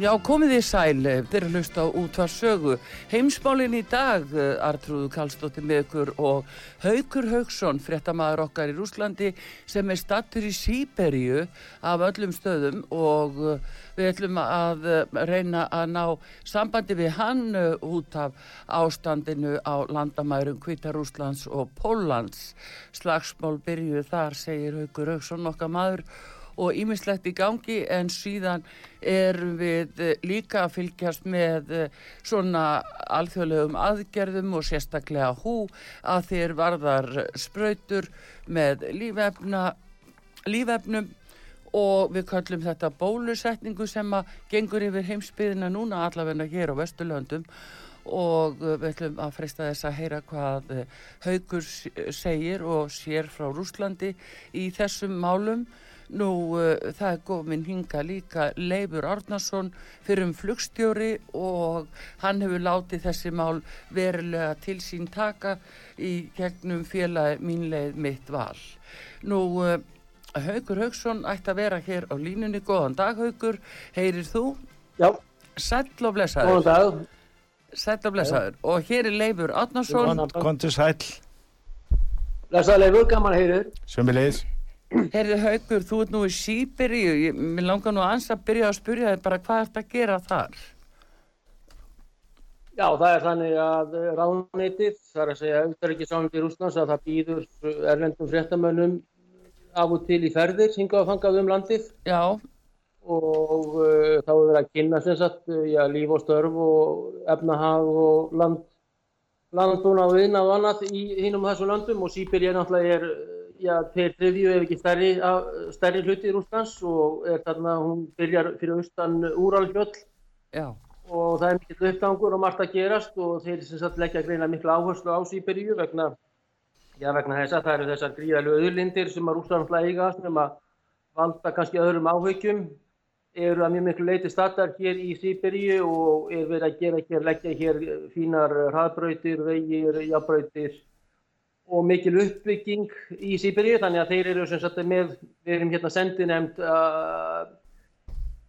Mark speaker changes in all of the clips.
Speaker 1: Já, komið þið sæl, þeir eru hlust á útvarsögu. Heimsmálinn í dag, eh, Artrúðu Kallstóttir með ykkur og Haugur Haugsson, fréttamaður okkar í Rúslandi, sem er stattur í Sýberíu af öllum stöðum og eh, við ætlum að eh, reyna að ná sambandi við hann út af ástandinu á landamærum Kvítarúslands og Póllands. Slagsmál byrjuð þar, segir Haugur Haugsson okkar maður og ímislegt í gangi en síðan erum við eh, líka að fylgjast með eh, svona alþjóðlegum aðgerðum og sérstaklega hú að þeir varðar spröytur með lífefna, lífefnum og við kallum þetta bólusetningu sem að gengur yfir heimsbyðina núna allavegna hér á Vesturlöndum og uh, við ætlum að freysta þess að heyra hvað uh, Haugur segir og sér frá Rúslandi í þessum málum. Nú uh, það er góminn hinga líka Leifur Árnason fyrir um flugstjóri og hann hefur látið þessi mál verulega til sín taka í gegnum félagi mínleið mitt val. Nú uh, Haugur Haugsson ætti að vera hér á línunni. Góðan dag Haugur, heyrir þú?
Speaker 2: Já.
Speaker 1: Sæll og blessaður.
Speaker 2: Góðan dag.
Speaker 1: Sæll og blessaður. Og hér er Leifur Átnarsson.
Speaker 3: Kontur sæll.
Speaker 2: Blessaður Leifur, gaman að heyrir.
Speaker 3: Leiðis.
Speaker 1: Herði Haugur, þú ert nú í Sýberíu. Mér langar nú að að byrja að spyrja þig bara hvað ert að gera þar?
Speaker 2: Já, það er þannig að ráðnætið, það er að segja auðvitaðrikið í Rúslands að það býður erlendum fréttamönnum af og til í ferðir, hingað og fangað um landið.
Speaker 1: Já
Speaker 2: og uh, þá er verið að kynna sem sagt, já, líf og störf og efnahag og land, landbúna og viðna og annað í hinnum þessu landum og Sýbir er náttúrulega er, já, tveir þriðju ef ekki stærri, stærri hluti í Rúslands og er þarna, hún byrjar fyrir austan Úralfjöld og það er mikill uppgangur og margt að gerast og þeir sem sagt leggja greina miklu áherslu á Sýbiríu vegna, já, vegna þess að það eru þessar gríðalegu öðurlindir sem að Rúsland eiga sem að valda kannski öðrum áhyggjum. Eru að mjög miklu leiti startar hér í Sýberíu og er verið að gera hér, leggja hér fínar hraðbröytir, vegir, jafnbröytir og mikil uppbygging í Sýberíu þannig að þeir eru sem sagt með, við erum hérna sendinemd uh,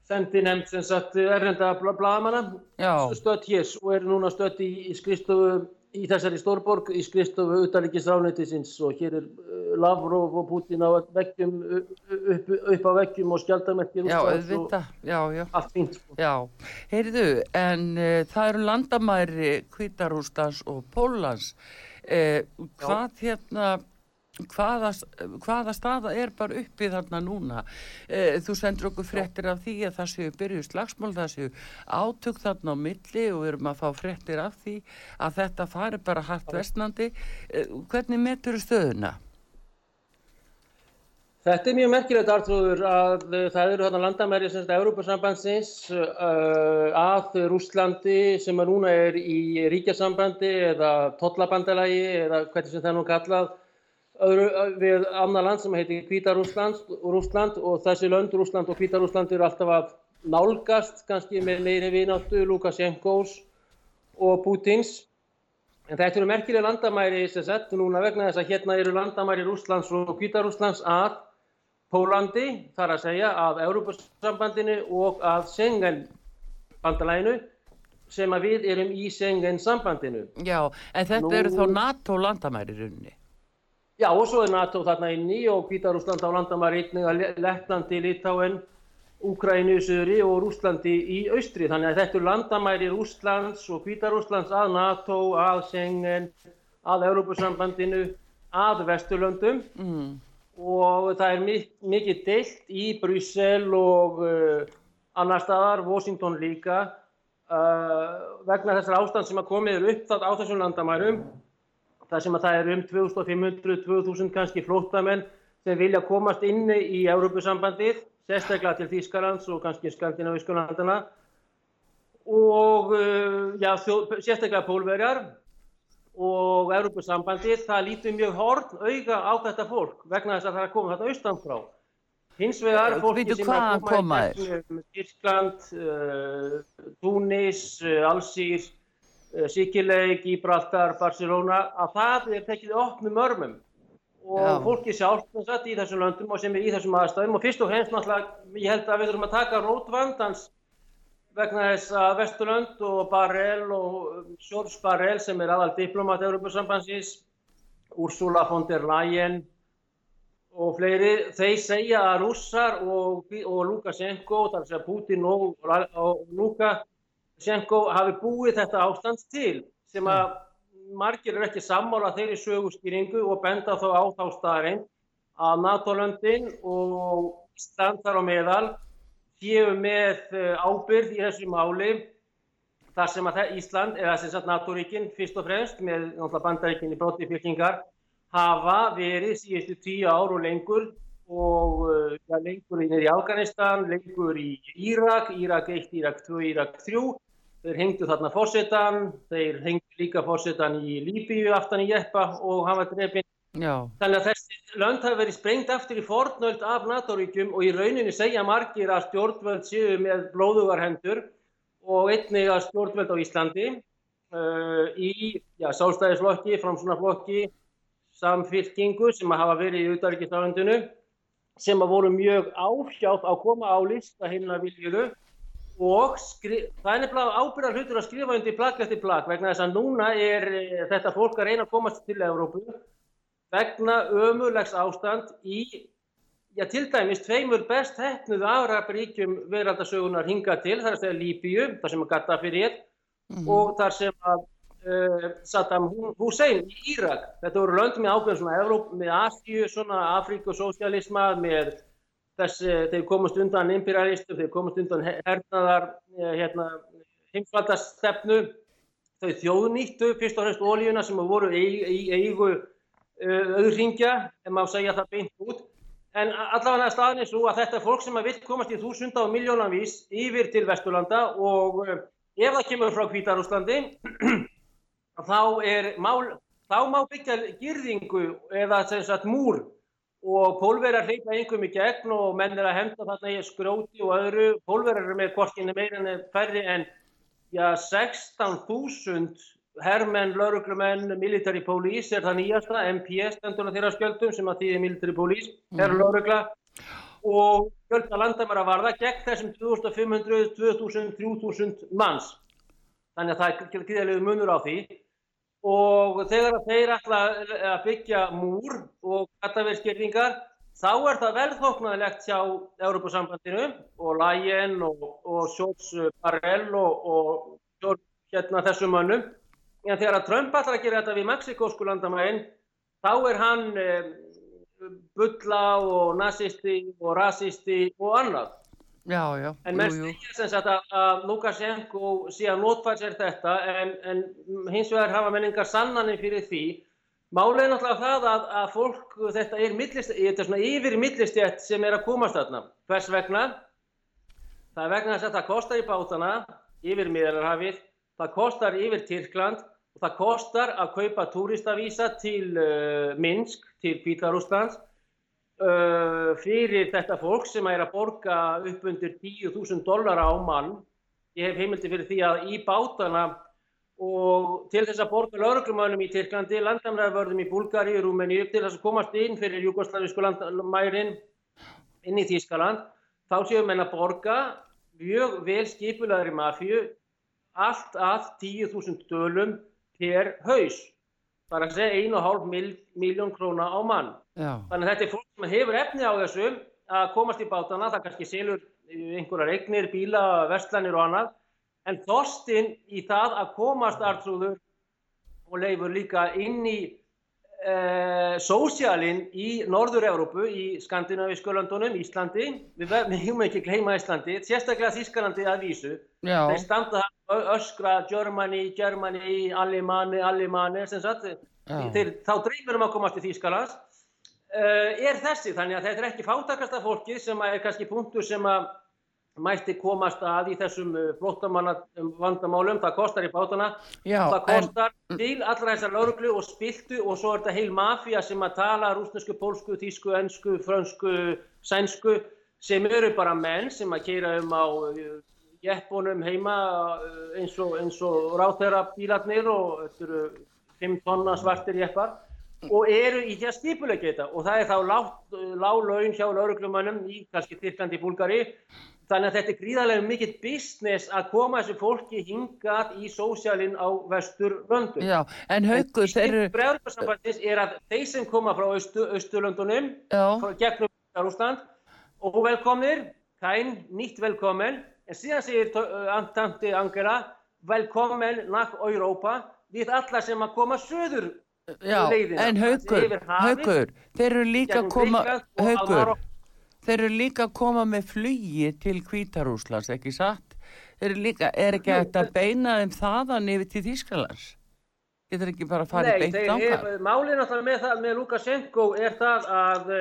Speaker 2: sendinemd sem sagt errenda blagamanna stödd hér og eru núna stödd í, í skristofu í þessari stórborg í skristofu utanrikisránættisins og hér er uh, Lavrov og Putin á veggjum, upp, upp á veggjum og skjaldarmerkir
Speaker 1: Já, auðvitað, já, já.
Speaker 2: Allt fínt sko.
Speaker 1: Já, heyrðu, en uh, það eru landamæri Kvítarústans og Pólans uh, Hvað hérna hvaða, hvaða staða er bara uppið þarna núna? E, þú sendur okkur frettir af því að það séu byrju slagsmál, það séu átök þarna á milli og við erum að fá frettir af því að þetta fari bara hægt vestnandi e, hvernig metur stöðuna?
Speaker 2: Þetta er mjög merkilegt artrúður að það eru þarna landamæri sem þetta Európa-sambandsins uh, að Rúslandi sem að núna er í ríkjasambandi eða tollabandalagi eða hvernig sem það nú kallað öðru, við annar land sem heitir Kvítarúsland og þessi lönd, Rúsland og Kvítarúsland eru alltaf að nálgast kannski með meiri vináttu Lukashenkos og Putins en þetta eru merkilega landamæri sem sett núna vegna þess að hérna eru landamæri Rúslands og Kvítarúslands að Pólandi, þar að segja af Európa-sambandinu og af Schengen-bandalæginu sem að við erum í Schengen-sambandinu.
Speaker 1: Já, en þetta Nú... eru þá NATO landamæri runni.
Speaker 2: Já og svo er NATO þarna inni og Kvítarúsland á landamæri einnig Lettlandi, Litáen, Úkrænu í söðri og Rúslandi í austri. Þannig að þetta er landamæri Rúslands og Kvítarúslands að NATO, að Schengen, að Európusambandinu, að Vesturlöndum mm. Og það er mik mikið deilt í Bryssel og uh, annar staðar, Washington líka, uh, vegna þessar ástand sem að komið upp á þessum landamærum þar sem að það er um 2500-2000 kannski flóttamenn sem vilja komast inni í Európusambandið, sérstaklega til Þýskalands og kannski Skandinavísku landana og uh, já, sérstaklega pólverjar og Európusambandið, það lítur mjög horn auga á þetta fólk vegna þess að það er að koma þetta austanfrá. Hins vegar fólki sem er að koma í Þýskland, uh, Túnis, uh, Alsýr, Eh, Sikilei, Gibraltar, Barcelona að það er tekið opnum örmum og Já. fólki sjálf í þessum löndum og sem er í þessum aðstæðum og fyrst og hens náttúrulega ég held að við þurfum að taka rótvandans vegna þess að Vesturlönd og Barrel og Sjórns Barrel sem er aðal diplomat Európa-sambansins Ursula von der Leyen og fleiri, þeir segja að rússar og, og Lukashenko, þar segja Putin og, og Luka Senko hafi búið þetta ástand til sem að margir eru ekki sammála þeirri sögurskýringu og benda þá á þá staðarinn að NATO-löndin og standar á meðal séu með eh, ábyrð í þessu máli þar sem að Ísland, eða sem sagt NATO-ríkin fyrst og fremst með bandaríkinni bróttifylkingar hafa verið síðustu tíu ár og lengur og eh, ja, lengur í Afganistan, lengur í Írak, Írak 1, Írak 2, Írak 3 þeir hengdu þarna fórsetan, þeir hengdu líka fórsetan í Líbíu aftan í Jeppa og var drefin. Þannig að þessi lönd hafi verið sprengt aftur í fornöld af NATO-ríkjum og í rauninni segja margir að stjórnvöld séu með blóðugar hendur og einnig að stjórnvöld á Íslandi uh, í já, sálstæðisflokki, framsunaflokki, samfylkingu sem hafa verið í auðarrikiðstafundinu sem að voru mjög áhjátt að koma á lista hinna viljuðu og það er nefnilega ábyrðar hlutur að skrifa undir plagg eftir plagg vegna þess að núna er e, þetta fólk að reyna að komast til Európu vegna ömulegs ástand í, já til dæmis, tveimur best hefnuðu afræparíkjum veraldasögunar hinga til, þar að segja Líbíu, þar sem að Gaddafi er, mm -hmm. og þar sem að uh, Saddam Hussein í Írak. Þetta voru löndum með ákveðin svona Európ, með Asíu, svona Afríkusósialisma, með þess, þeir komast undan imperialistum, þeir komast undan hernaðar eh, hérna, heimsvaldastefnu, þau þjóðnýttu fyrst og fremst ólíuna sem voru í eigu auðringja, ef maður segja það beint út. En allavega staðin er svo að þetta er fólk sem vil komast í þúsunda og miljónanvís yfir til Vesturlanda og eh, ef það kemur frá Kvítarúslandi þá, mál, þá má byggja girðingu eða sagt, múr og pólverjar hleypa einhverjum í gegn og menn er að henda þarna í skróti og öðru. Pólverjar eru með korkinni meira en færri en ja, 16.000 herrmenn, lauruglumenn, military police er það nýjasta, MPS stendur á þeirra skjöldum sem að því er military police, herr mm. laurugla og skjölda landamæra varða gegn þessum 2500, 2000, 3000 manns. Þannig að það er gríðarlegu munur á því og þegar þeir ætla að byggja múr og kataverðskirningar þá er það velþóknarlegt hjá Európa-sambandinu og Lægen og, og Sjóts Barrell og, og hérna þessum mönnum. En þegar að Trump ætla að gera þetta við Mexikósku landamægin þá er hann eh, bulla og nazisti og rasisti og annað.
Speaker 1: Já, já,
Speaker 2: en mér styrkir sem sagt að, að Lukashenko síðan notfær sér þetta en, en hins vegar hafa menningar sannanir fyrir því Málið er náttúrulega það að, að fólk, þetta er, millist, þetta er svona yfir millistjætt sem er að komast þarna. Hvers vegna? Það er vegna þess að það kostar í bátana yfir miðararhafið, það kostar yfir Tyrkland og það kostar að kaupa túristavísa til uh, Minsk, til Pítarúslands uh, fyrir þetta fólk sem er að borga upp undir 10.000 dollara á mann. Ég hef heimildi fyrir því að í bátana og til þess að borga lauruglumönum í Tyrklandi, landamræðavörðum í Búlgari, Rúmeni, til þess að komast inn fyrir jugoslavísku landmærin inn í Þískaland, þá séum við að borga mjög vel skipulaðri mafíu allt að 10.000 dölum per haus bara að segja 1,5 miljón króna á mann. Já. Þannig að þetta er fólk sem hefur efni á þessu að komast í bátana, það kannski selur einhverjar eignir, bíla, vestlanir og annað, en þorstinn í það að komast artrúður og leifur líka inn í e, sósjálinn í Norður-Európu, í Skandinavísku landunum, Íslandi, við hefum ekki gleyma Íslandi, sérstaklega Þískalandi að vísu, Já. þeir standa það öskra Germany, Germany, Allemani, Allemani þeir, þá dreymir um að komast í Þýskalands. Uh, er þessi, þannig að þetta er ekki fátakasta fólki sem er kannski punktur sem að mætti komast að í þessum flóttamanna vandamálum, það kostar í bátana. Já, það kostar en... til allra þessar lauruglu og spiltu og svo er þetta heil mafía sem að tala rúsnesku, pólsku, þýsku, ennsku, frönsku, sænsku sem eru bara menn sem að keira um á jeppunum heima eh, eins og, og ráþeira bílarnir og þetta eru 5 tonna svartir jeppar. Og eru í því að skipulegja þetta. Og það er þá lág laun hjá lauruglumannum í kannski Tyrklandi Búlgari þannig að þetta er gríðarlega mikill business að koma þessu fólki hingað í sósjálinn á vestur löndu.
Speaker 1: Já, en haugur þeir eru...
Speaker 2: Bregðarsambandsins er að þeir sem koma frá austurlöndunum, gegnum Rúsland og velkomnir, kæn, nýtt velkomin En síðan segir Antandi Angela, velkomin nakk Europa, við alla sem að koma söður
Speaker 1: Já, leiðina. en haugur, haugur, þeir eru líka að koma, haugur, þeir eru líka að koma með flugi til Kvítarúslands, ekki satt? Þeir eru líka, er ekki að beina þeim þaðan yfir til Þýskalands? Getur ekki bara að fara beint ákvæm?
Speaker 2: Nei, málið náttúrulega með, með Lukashenko er það að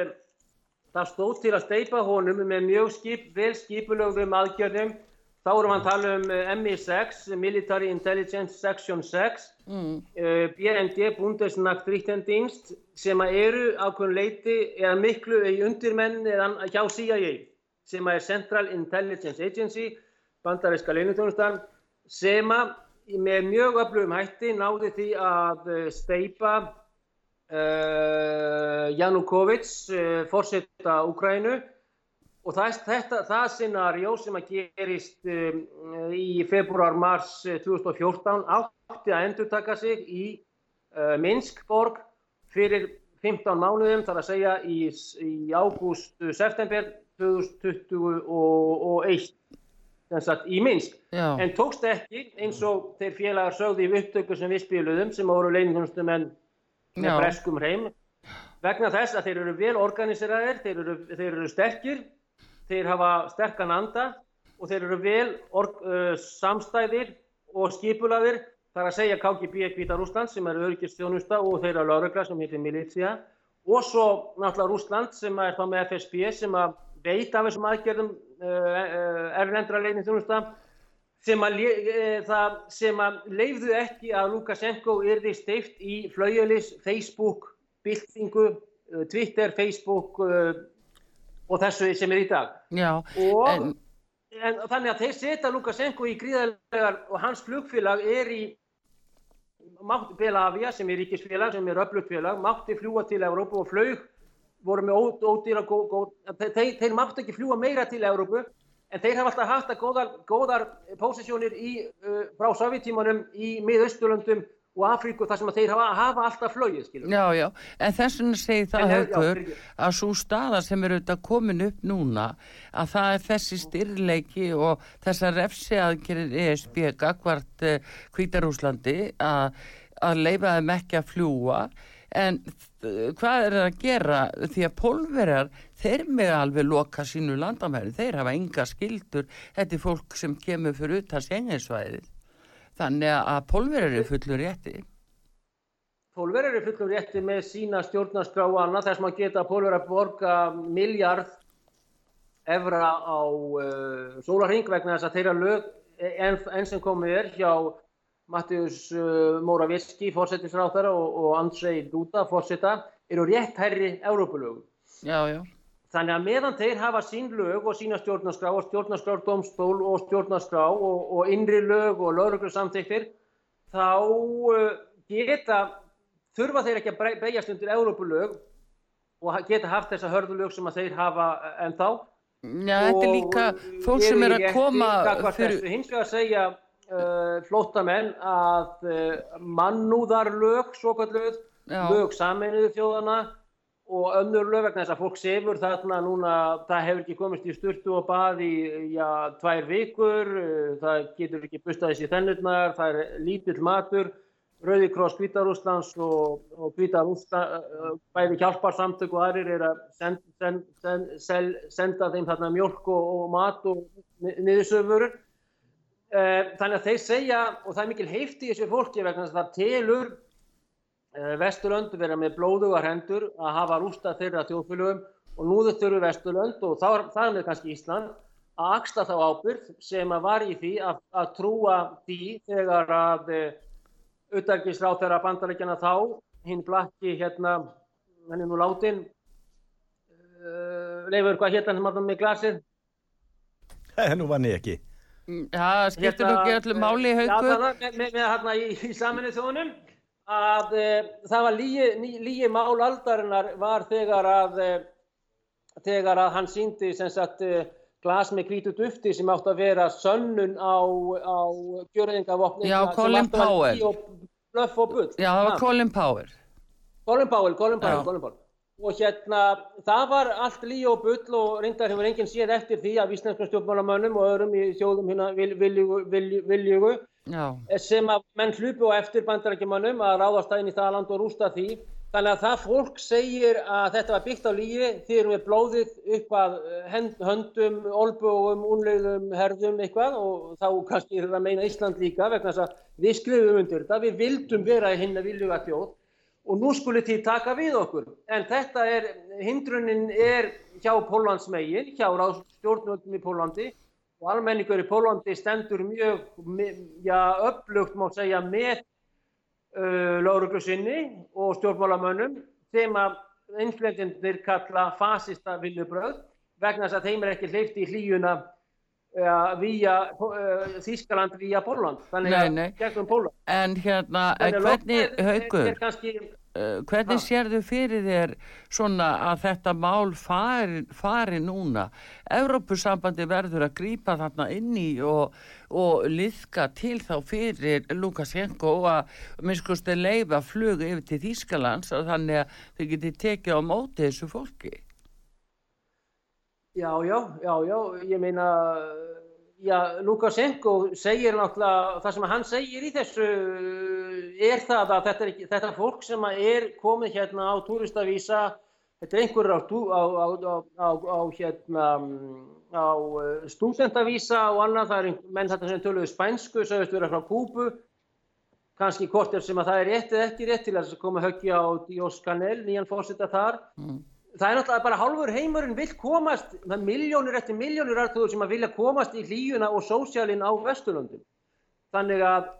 Speaker 2: Það stóð til að steipa honum með mjög skip, vel skipulögum aðgjörnum Þá erum við að tala um eh, MI6, Military Intelligence Section 6, mm. uh, BND, Bundesnachrichtendienst, sem eru ákveðin leiti eða miklu í undirmenn eða hjá CIA, sem er Central Intelligence Agency, bandaríska leinutjónustan, sem með mjög öflugum hætti náði því að eh, steipa Janukovic, uh, fórsetta Úkrænu, Og það, þetta, það scenarjó sem að gerist um, í februar-mars 2014 uh, átti að endur taka sig í Minskborg fyrir 15 mánuðum, þar að segja í, í ágúst-september 2021 sagt, í Minsk. Já. En tókst ekki eins og þeir félagar sögði í upptöku sem við spiluðum sem voru leiningumstumenn með breskum hreim vegna þess að þeir eru vel organizeraðir, þeir eru, þeir eru sterkir þeir hafa sterkan anda og þeir eru vel org, uh, samstæðir og skipulaðir þar að segja KGB Kvítar Rúsland sem er öryggisþjónusta og þeirra laurugla sem heitir Militia og svo náttúrulega Rúsland sem er þá með FSB sem að veit af þessum aðgerðum uh, uh, erlendra leiðin þjónusta sem að, uh, sem að leifðu ekki að Lukashenko erði steift í flaujölis, Facebook, byltingu, uh, Twitter, Facebook uh, og þessu sem er í dag.
Speaker 1: Já,
Speaker 2: og, en... En, þannig að þeir setja Lukashenko í gríðarlegar og hans flugfélag er í mátti Belavia sem er ríkisfélag, sem er öflugfélag, mátti fljúa til Európu og flög voru með ódýra, þeir, þeir mátti ekki fljúa meira til Európu en þeir hafa alltaf haft að góðar, góðar posisjónir í, uh, frá Sovjetímanum í miðausturlöndum og Afríku þar sem þeir hafa, hafa alltaf flögið skilur.
Speaker 1: Já, já, en þess vegna segir það höfður að svo staða sem eru auðvitað komin upp núna að það er þessi styrleiki og þessar refsi aðgerir ESB gagvart Kvítarúslandi uh, að, að leifa þeim ekki að fljúa en hvað er það að gera? Því að pólverjar þeir með alveg loka sínu landamæri. Þeir hafa enga skildur þetta er fólk sem kemur fyrir út að senginsvæðið Þannig að pólverið eru fullur rétti.
Speaker 2: Pólverið eru fullur rétti með sína stjórnarskrá og annað þess að maður geta pólverið að borga miljard efra á uh, sólarhing vegna þess að þeirra lög enn en sem komið er hjá Mattius uh, Moravetski, fórsettisráþara og, og Andrzej Duda, fórsetta, eru rétt hærri Európulögum.
Speaker 1: Já, já.
Speaker 2: Þannig að meðan þeir hafa sín lög og sína stjórnarskrá og stjórnarskrárdomstól og stjórnarskrá og, og innri lög og lögreglur samþyktir þá uh, geta, þurfa þeir ekki að beigjast undir Európulög og geta haft þessa hörðulög sem þeir hafa ennþá.
Speaker 1: Já, þetta er líka fólk sem er að koma
Speaker 2: fyrir... Hins vegar að segja flótamenn að uh, mannúðarlög, svo kalluð, lög saminuðu þjóðana og önnur lög vegna þess að fólk sefur þarna núna, það hefur ekki komist í sturtu og bað í, já, tvær vikur, það getur ekki bustaðis í þennurnar, það er lítill matur, Rauði Kross Kvítarúslands og, og Kvítarúslands, bæði hjálparsamtök og aðrir er að send, send, send, senda þeim þarna mjölk og, og mat og niðursöfurur. Eh, þannig að þeir segja, og það er mikil heifti í þessu fólki vegna þess að það telur Eh, Vesturlönd vera með blóðugar hendur að hafa rústa þeirra þjóðfélögum og nú þurfur Vesturlönd og þar með kannski Ísland að axla þá ábyrg sem að var í því að, að trúa því þegar að auðarkisráð eh, þeirra bandarækjana þá hinn blakki hérna, hann er nú látin uh, Leifur, hvað hérna hann með glasið?
Speaker 3: Nú vann ég ekki
Speaker 1: Já, skiptur hérna, ekki öllum máli í haugu Já,
Speaker 2: með, með, með hérna í, í saminu þjónum að e, það var lígi mál aldarinnar var þegar að, e, þegar að hann síndi sem sagt e, glas með kvítu dufti sem átt að vera sönnun á, á gjörðingavopni
Speaker 1: Já, Colin Powell. Já, það var Colin Powell.
Speaker 2: Colin Powell, Colin Powell, Colin Powell og hérna það var allt lí og bull og reyndar hefur enginn séð eftir því af íslenskum stjórnmálamönnum og öðrum í þjóðum hérna viljugu, viljugu, viljugu Já. sem að menn hlupu á eftir bandarækjumannum að ráðast aðeins í það land og rústa því. Þannig að það fólk segir að þetta var byggt á því erum við blóðið upp að höndum, olbúum, unlegðum, herðum eitthvað og þá kannski er það að meina Ísland líka vegna þess að við skrifum undir þetta, við vildum vera í hinn að viljuga þjóð og nú skulle því taka við okkur. En þetta er, hindrunin er hjá Pólandsmegin, hjá stjórnvöldum í Pólandi og almenningur í Pólandi stendur mjög, já, upplugt má segja með uh, lauruglu sinni og stjórnmálamönnum sem að innflendendir kalla fasista viljubröð vegna þess að þeim er ekki hleyft í hlýjuna uh, via Þískaland via Póland
Speaker 1: En hérna, en hvernig,
Speaker 2: er-
Speaker 1: haugur,
Speaker 2: kannski,
Speaker 1: uh, hvernig
Speaker 2: Ha.
Speaker 1: sérðu fyrir þér svona að þetta mál fari, fari núna? Evrópusambandi verður að grípa þarna inn í og, og liðka til þá fyrir Lukashenko og að minnskusti leifa flug yfir til Þýskalands og þannig að þau geti tekið á móti þessu fólki.
Speaker 2: Já, já, já, já, ég meina, já, Lukashenko segir náttúrulega, það sem hann segir í þessu er það að þetta, er þetta fólk sem er komið hérna á túristavísa, þetta er einhverjur á, á, á, á, hérna, á stúdentavísa og annað, það er menn þetta sem töluðu spænsku, sagðist vera frá Kúbu, kannski hvort er sem að það er rétt eða ekki rétt til að koma höggja á Dios Canel, nýjan fórseta þar,
Speaker 1: Mm.
Speaker 2: Það er náttúrulega bara hálfur heimurinn vill komast, það er miljónir eftir miljónir artugur sem að vilja komast í hlýjuna og sósjálinn á Vesturlöndum. Þannig að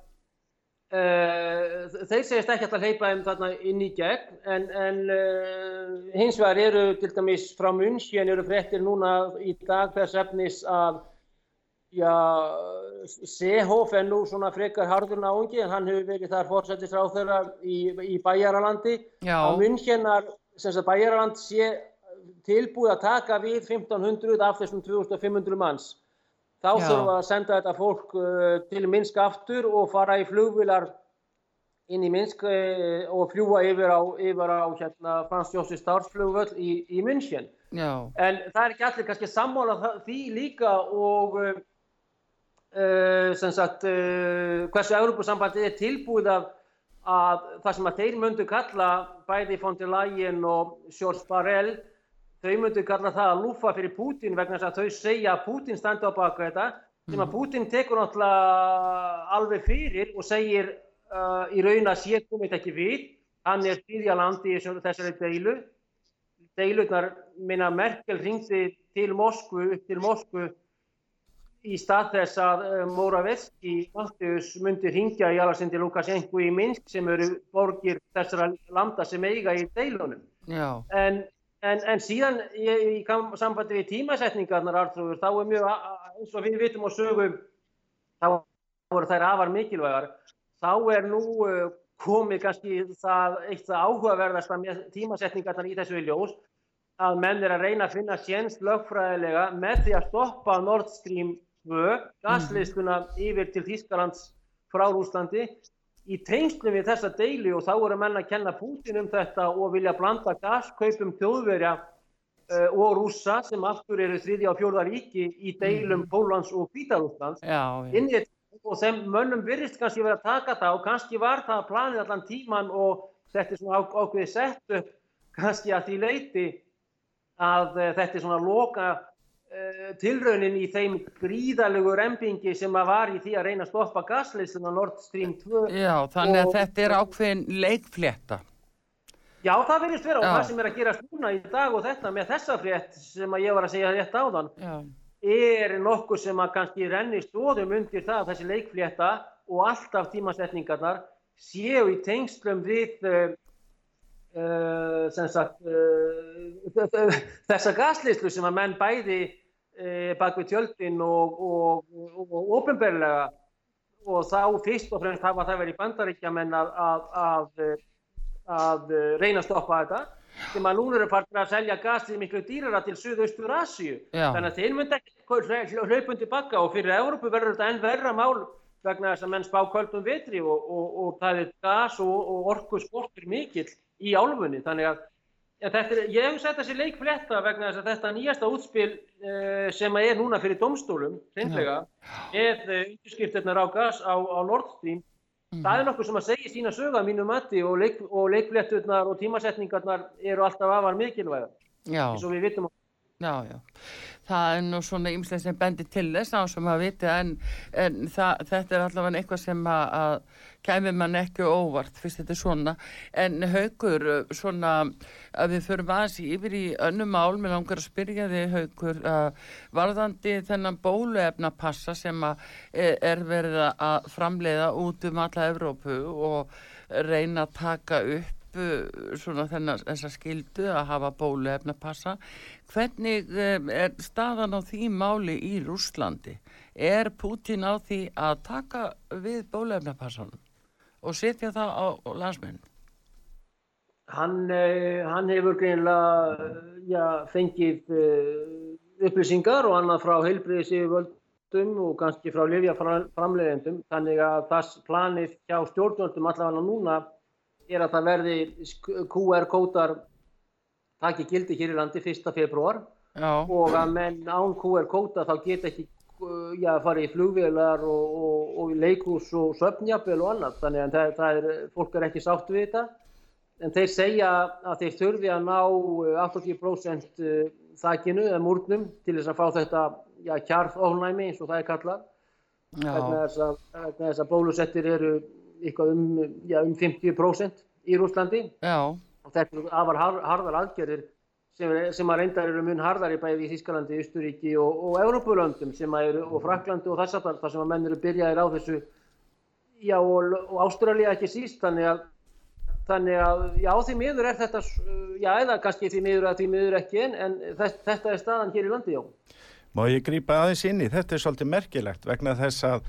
Speaker 2: uh, þeir segist ekki að hleypa þeim þarna inn í gegn, en, en uh, hins vegar eru til dæmis frá München eru fréttir núna í dag þess efnis að Já, Sehoff er nú svona frekar harður náungi en hann hefur verið þar fórsættis ráþöra í, í bæjaralandi
Speaker 1: Já.
Speaker 2: á Münchenar, sem sagt bæjaraland sé tilbúið að taka við 1500 af þessum 2500 manns. Þá þurfum við að senda þetta fólk uh, til Minsk aftur og fara í flugvilar inn í Minsk uh, og fljúa yfir á, yfir á hérna, Frans Jóssi Stársflugvöll í, í München.
Speaker 1: Já,
Speaker 2: En það er ekki allir kannski sammála því líka og uh, uh, sem sagt uh, hversu Európusambandið er tilbúið að, að það sem að þeir myndu kalla bæði von der Leyen og George Barrell þau myndu kalla það að lúfa fyrir Putin vegna þess að þau segja að Putin standi á baka þetta sem að Putin tekur náttúrulega alveg fyrir og segir uh, í raun að sé komið ekki við. Hann er þýðja landi í þessari deilu. Deilurnar, minna Merkel ringdi til Moskvu, upp til Moskvu í stað þess að uh, Moravetski, Mattius, myndi ringja í Alassindi Lukashenko í Minsk sem eru borgir þessara landa sem eiga í deilunum. En, en, en síðan í, sambandi við tímasetningarnar, Artrúður, þá er mjög, eins og við vitum og sögum, þá voru þær afar mikilvægar. Þá er nú uh, komið kannski það eitt það áhugaverðasta með tímasetningarnar í þessu viljós að menn er að reyna að finna sénst lögfræðilega með því að stoppa Nord Stream 2, gaslistuna yfir til Þýskalands frá Rúslandi í tengslum við þessa deili og þá eru menn að kenna Putin um þetta og vilja blanda gaskaupum þjóðverja uh, og rússa sem aftur eru þriðja og fjórða ríki í deilum Pólans og Hvítarúslands þetta og þeim mönnum virðist kannski verið að taka það og kannski var það planið allan tíman og þetta er svona á, ákveðið sett upp kannski að því leiti að uh, þetta er svona loka tilraunin í þeim gríðalegu rempingi sem að var í því að reyna að stoppa gasleysuna Nord Stream 2
Speaker 1: Já, þannig að
Speaker 2: Og-
Speaker 1: þetta er ákveðin leikflétta.
Speaker 2: Já, það verðist vera og
Speaker 1: Já.
Speaker 2: það sem er að gerast núna í dag og þetta með þessa frétt sem að ég var að segja rétt áðan
Speaker 1: Já,
Speaker 2: er nokkuð sem að kannski renni stóðum undir það að þessi leikflétta og alltaf tímasetningarnar séu í tengslum við uh, uh, sagt uh, þessa gaslislu sem að menn bæði uh, bak við tjöldin og, og, og, og ofinberlega og þá fyrst og fremst hafa það verið í bandaríkjamenn að, að, að, að reyna að stoppa þetta sem að núna eru partur að selja gasið miklu dýrara til Suðaustur Asíu.
Speaker 1: Já.
Speaker 2: þannig að þeir myndi ekki hlaupundi bakka og fyrir Európu verður þetta enn verra mál vegna þess að menn spá kvöldum vetri og, og, og það er gas og, og orku skortur mikill í álfunni. Þannig að ég hef sett þessi leikfletta vegna þess að þetta nýjasta útspil uh, sem að er núna fyrir domstólum hreinlega, með uh, undirskriftirnar á gas á, á Nord Stream. Það er nokkuð sem að segja sína söga mínu mati og, leik, og leikfletturnar og tímasetningarnar eru alltaf afar mikilvægar.
Speaker 1: Já,
Speaker 2: eins og við vitum
Speaker 1: Já, já. Það er nú svona ymslega sem bendir til þess á sem að viti en, en það, þetta er allavega eitthvað sem að, kæmi mann ekki óvart fyrst þetta er svona. En haugur, svona að við förum aðeins yfir í önnum mál, mér langar að spyrja þig haugur, varðandi þennan bóluefnapassa sem e, er verið að framleiða út um alla Evrópu og reyna að taka upp upp svona þennan þessa skildu að hafa bóluefnapassa. Hvernig er staðan á því máli í Rúslandi er Putin á því að taka við bóluefnapassanum og setja það á landsmenn?
Speaker 2: Hann, hann hefur greinlega já, fengið upplýsingar og annað frá heilbriðis yfirvöldum og kannski frá lifja framleiðendum þannig að það planið hjá stjórnvöldum allavega núna er að það verði QR-kótar taki gildi hér í landi 1. februar Já. og að menn án QR-kóta þá geta ekki já, farið í flugvelar og, og, og leikús og söpnjapel og annað þannig að það, það er, fólk er ekki sátt við þetta en þeir segja að þeir þurfi að ná 80% eh, eh, þakkinu eða múrnum til þess að fá þetta kjarð ónæmi eins og það er kallað vegna þess að bólusettir eru eitthvað um, já, um 50% í Rúslandi já. og þetta er afar harðar aðgerðir sem, sem að reyndar eru mun harðar í bæði í Þískalandi, Ísturíki og, og Európulöndum eru, og Fraklandi og þess að það sem að menn eru byrjaðir á þessu já og, og Ástralja ekki síst þannig að Þannig að já því miður er þetta, já eða kannski því miður að því miður ekki en, en þetta er staðan hér í landi já.
Speaker 3: Má ég grýpa aðeins inn í, þetta er svolítið merkilegt vegna þess að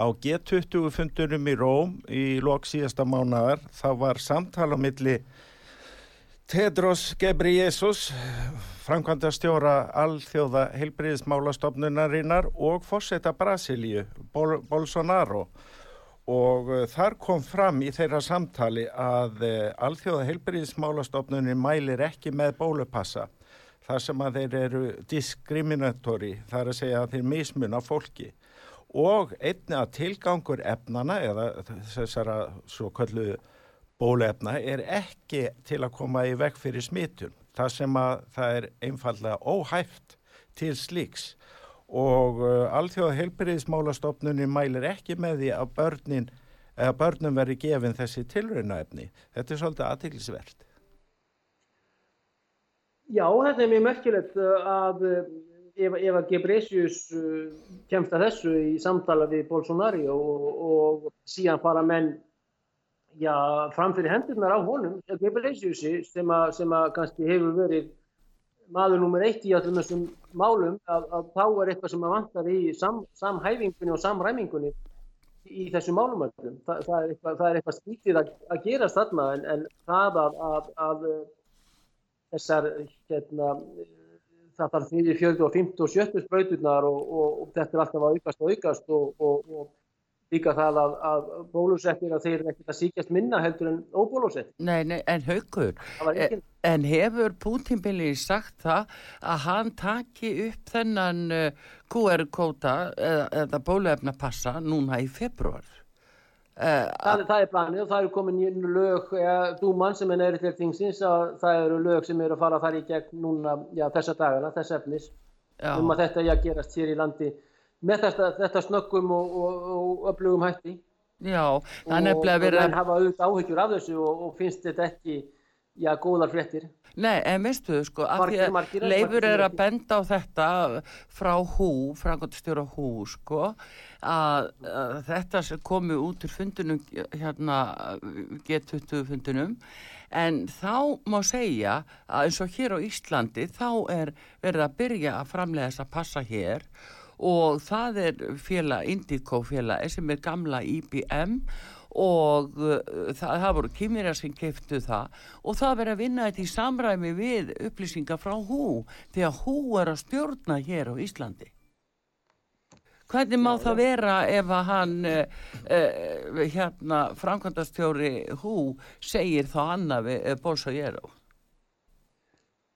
Speaker 3: Á G20 fundunum í Róm í lok síðasta mánadar þá var samtala milli Tedros Ghebreyesus, framkvæmda stjóra alþjóða heilbriðismálastofnunarinnar og fórseta Brasilíu, Bol Bolsonaro. Og uh, þar kom fram í þeirra samtali að uh, alþjóða heilbriðismálastofnunin mælir ekki með bólupassa þar sem að þeir eru diskriminatori, þar að segja að þeir mismunna fólki og einni að tilgangur efnana eða þessara svo kallu bólefna er ekki til að koma í vekk fyrir smitun. Það sem að það er einfallega óhæft til slíks og uh, alþjóða heilbyrðismálastofnunni mælir ekki með því að börnin, börnum veri gefin þessi tilröinaefni. Þetta er svolítið aðtilsvert.
Speaker 2: Já, þetta er mjög merkilegt uh, að ef, ef að Gebresius uh, kemst að þessu í samtala við Bolsonaro og, og síðan fara menn já, framfyrir hendurnar á honum, Gebresiusi sem, sem að kannski hefur verið maður nummer eitt í allum þessum málum að, að þá er eitthvað sem að vantar í sam, samhæfingunni og samræmingunni í þessum málum öllum. Þa, það er eitthvað, eitthvað skýtið að, að gerast þarna en, en það að, að, að þessar hérna það þarf því 40 og 50 og 70 spröyturnar og, og, og þetta er alltaf að aukast og aukast og, og líka það að, að bólusettir að þeir er ekkert að síkjast minna heldur en óbólusett.
Speaker 1: Nei, nei, en haugur, en, en hefur Pútinbili sagt það að hann taki upp þennan uh, QR-kóta eða, eða bóluefnapassa núna í februar?
Speaker 2: Uh, það, það er planið og það eru komin lög ja, dúmann sem er neyri til þingsins að það eru lög sem eru að fara þar í gegn núna já, þessa dagana, þess efnis já. um að þetta já gerast hér í landi með þetta, þetta snöggum og, og, og öflugum hætti
Speaker 1: Já.
Speaker 2: Og þann hafa auðvitað áhyggjur af þessu og, og finnst þetta ekki já, góðar fréttir.
Speaker 1: Nei, en veistu, sko, af því að leifur er að benda á þetta frá hú, frangotstjóra hú, sko, að, að þetta komi út úr fundunum, hérna, G20 fundunum, en þá má segja að eins og hér á Íslandi, þá er verið að byrja að framlega þess að passa hér. Og það er félag, Indico félag, sem er gamla IBM og uh, það, það voru kymira sem keftu það. Og það verið að vinna þetta í samræmi við upplýsingar frá hú því að hú er að stjórna hér á Íslandi hvernig má það vera ef að hann uh, uh, hérna framkvæmdastjóri hú segir þá annað við uh, Bolsonaro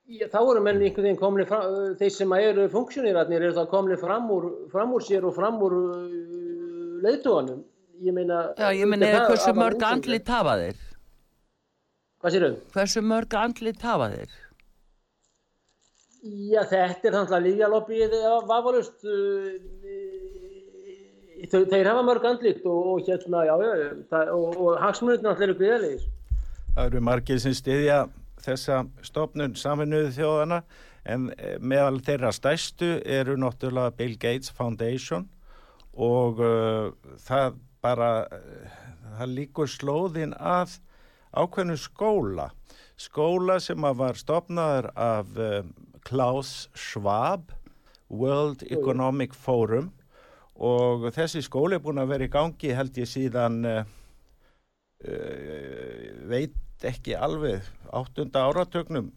Speaker 2: Já, þá eru menn einhvern veginn komni fram, þeir sem eru funksjónirarnir eru þá komni fram úr, fram úr sér og fram úr uh, leiðtóanum ég meina...
Speaker 1: Já, ég meina, hversu mörg andlit hafa þeir?
Speaker 2: Hvað sér þau?
Speaker 1: Hversu mörg andlit hafa þeir?
Speaker 2: Já, þetta er þannig að lífjalopið vafalust þeir hafa mörg andlitt og, og hérna, já, já, það, og, og hagsmunirna allir eru gríðalegir.
Speaker 3: Það eru margir sem styðja þessa stofnun saminuðu þjóðana en eh, meðal þeirra stæstu eru náttúrulega Bill Gates Foundation og uh, það bara, uh, það líkur slóðin að ákveðnu skóla. Skóla sem var stopnaður af uh, Klaus Schwab, World Economic Forum og þessi skóli er búin að vera í gangi held ég síðan uh, veit ekki alveg áttunda áratögnum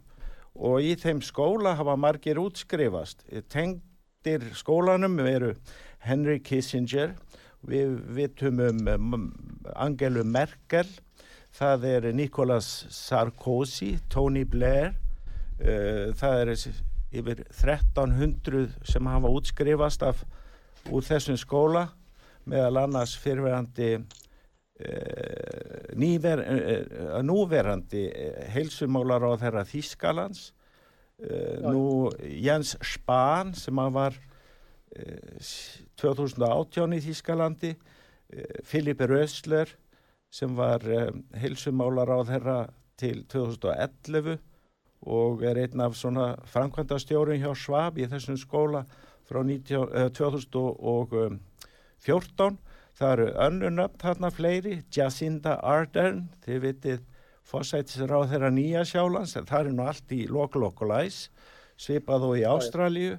Speaker 3: og í þeim skóla hafa margir útskrifast. Tengdir skólanum veru Henry Kissinger við vitum um Angelu Merkel það er Nicolas Sarkozy Tony Blair uh, það er yfir 1300 sem hafa útskrifast af úr þessum skóla meðal annars fyrirverandi eh, nýver, eh, núverandi eh, heilsumálar á þeirra Þískalands nú Jens Spahn sem að var 2018 í Þískalandi Filip Rösler sem var heilsumálar á þeirra til 2011 og er einn af svona framkvæmdastjórin hjá Svab í þessum skóla frá 19, eh, 2014 það eru önnunöfn þarna fleiri Jacinda Ardern þið vitið fósætisir á þeirra nýja sjálands það er nú allt í lokalokulæs svipað og í Ástralju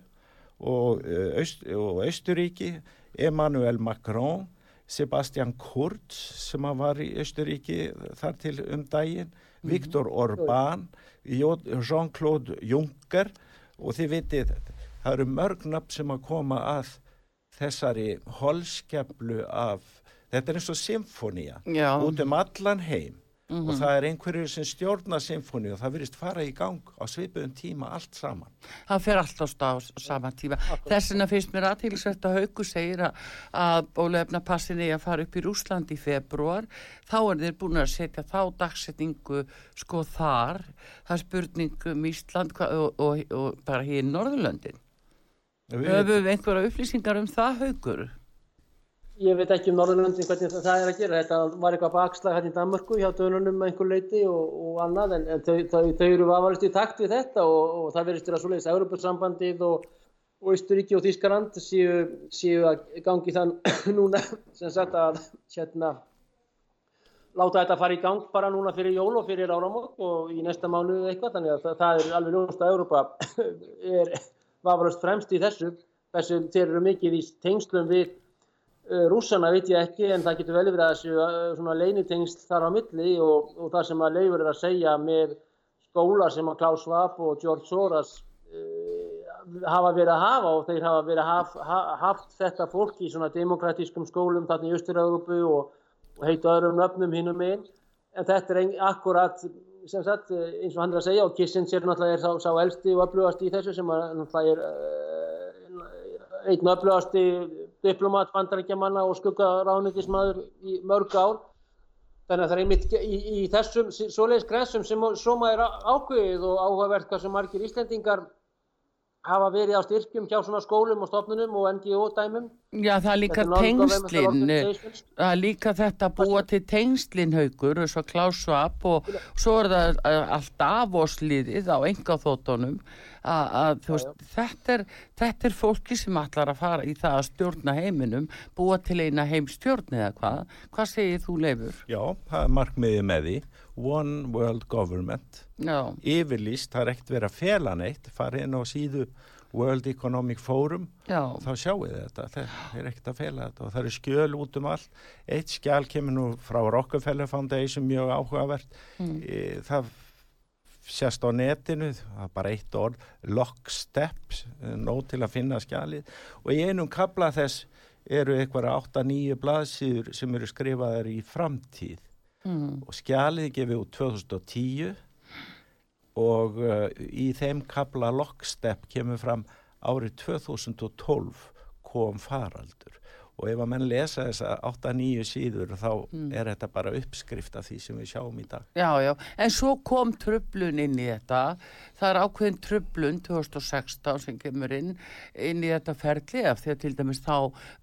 Speaker 3: og, uh, Aust, og Austuríki Emmanuel Macron Sebastian Kurz sem var í Austuríki þar til um daginn mm. Viktor Orbán Jean-Claude Juncker og þið vitið það eru mörgnöfn sem að koma að þessari holskeplu af, þetta er eins og symfónia út um allan heim mm -hmm. og það er einhverju sem stjórna symfóni og það verist fara í gang á svipuðum tíma allt saman.
Speaker 1: Það fer alltaf á saman tíma. Þess vegna finnst mér aðtilsvært að Hauku segir að, að bólefna passin er að fara upp í Rúsland í februar, þá er þeir búin að setja þá dagsetningu sko þar, það er spurningum Ísland og, og, og bara hér í Norðurlöndin. Höfum við einhverja upplýsingar um það haugur?
Speaker 2: Ég veit ekki um Norðurlöndin hvernig það er að gera. Þetta var eitthvað bakslag hérna í Danmarku hjá dönunum einhver leiti og, og annað en, en þau, þau, þau eru aðvarist í takt við þetta og, og það verðist til að svoleiðis Európa-sambandið og Ísturíki og Þískarand séu, séu að gangi þann núna sem sagt að hérna láta þetta fara í gang bara núna fyrir jól og fyrir áramót og í næsta mánu eitthvað þannig að það, það er alveg ljóst að Európa er vafalast fremst í þessu þessu þeir eru mikið í tengslum við uh, rússana veit ég ekki en það getur vel verið að þessu uh, svona leinitengsl þar á milli og, og það sem að leifur er að segja með skóla sem að Klaus Schwab og George Soros uh, hafa verið að hafa og þeir hafa verið að haf, ha, haft þetta fólk í svona demokratískum skólum þarna í Östur-Európu og, og heita öðrum öfnum hinnum einn en þetta er akkurat sem sagt, eh, eins og hann er að segja og Kissinger náttúrulega er sá, sá elsti og öflugast í þessu sem náttúrulega er uh, einn öflugasti diplomat, bandarækjamanna og skuggaráðnýttismadur í mörg ár þannig að það er einmitt í, í þessum svoleiðis grensum sem svo maður ákveðið og áhugavert hvað sem margir Íslendingar hafa verið á styrkjum hjá svona skólum og stofnunum og NGO-dæmum.
Speaker 1: Já, það er líka tengslinn, það er líka þetta búa til tengslinn haugur, svo klásvap og svo er það allt afosliðið á enga þóttunum að þetta er, þetta er fólki sem allar að fara í það að stjórna heiminum, búa til eina heimstjórn eða hvað. Hvað segir þú leifur?
Speaker 3: Já, það er markmiðið með því One World Government
Speaker 1: Já.
Speaker 3: yfirlýst, það er ekkert verið að fela neitt farið inn á síðu World Economic Forum
Speaker 1: Já.
Speaker 3: þá sjáu þið þetta, það er ekkert að fela þetta og það eru skjöl út um allt eitt skjál kemur nú frá Rockefeller Foundation mjög áhugavert mm. það sérst á netinu, það er bara eitt orð lockstep, nóg til að finna skjalið og í einum kabla þess eru eitthvað 8-9 blaðsýður sem eru skrifaðar í framtíð mm. og skjalið gefið út 2010 og uh, í þeim kabla lockstep kemur fram árið 2012 kom faraldur. Og ef að menn lesa þessa 8-9 síður þá mm. er þetta bara uppskrift af því sem við sjáum í dag.
Speaker 1: Já, já, en svo kom tröflun inn í þetta, það er ákveðin tröflun 2016 sem kemur inn inn í þetta ferli af því að til dæmis þá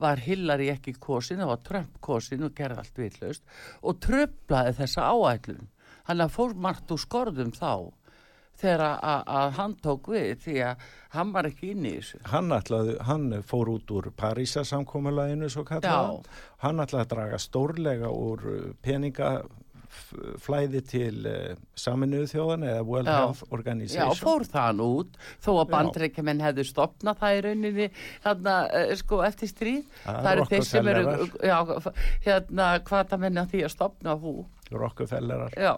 Speaker 1: var Hillary ekki kosin, það var Trump kosin og gerði allt vitlaust og tröflaði þessa áætlun, hann fór margt úr skorðum þá þegar að hann tók við því að hann var ekki inn í þessu.
Speaker 3: Hann, ætlaði, hann fór út úr Parísasamkomalæðinu svo kallaða hann ætlaði að draga stórlega úr uh, peningaflæði til uh, saminuðu þjóðan eða World Já. Health Organization.
Speaker 1: Já, fór þann út þó að bandreikjumenn hefðu stopnað það í rauninni hérna, sko, eftir stríð.
Speaker 3: Það, eru þeir sem eru
Speaker 1: hérna, hvað það menna því að stopna hú.
Speaker 3: Rockefellerar.
Speaker 1: Já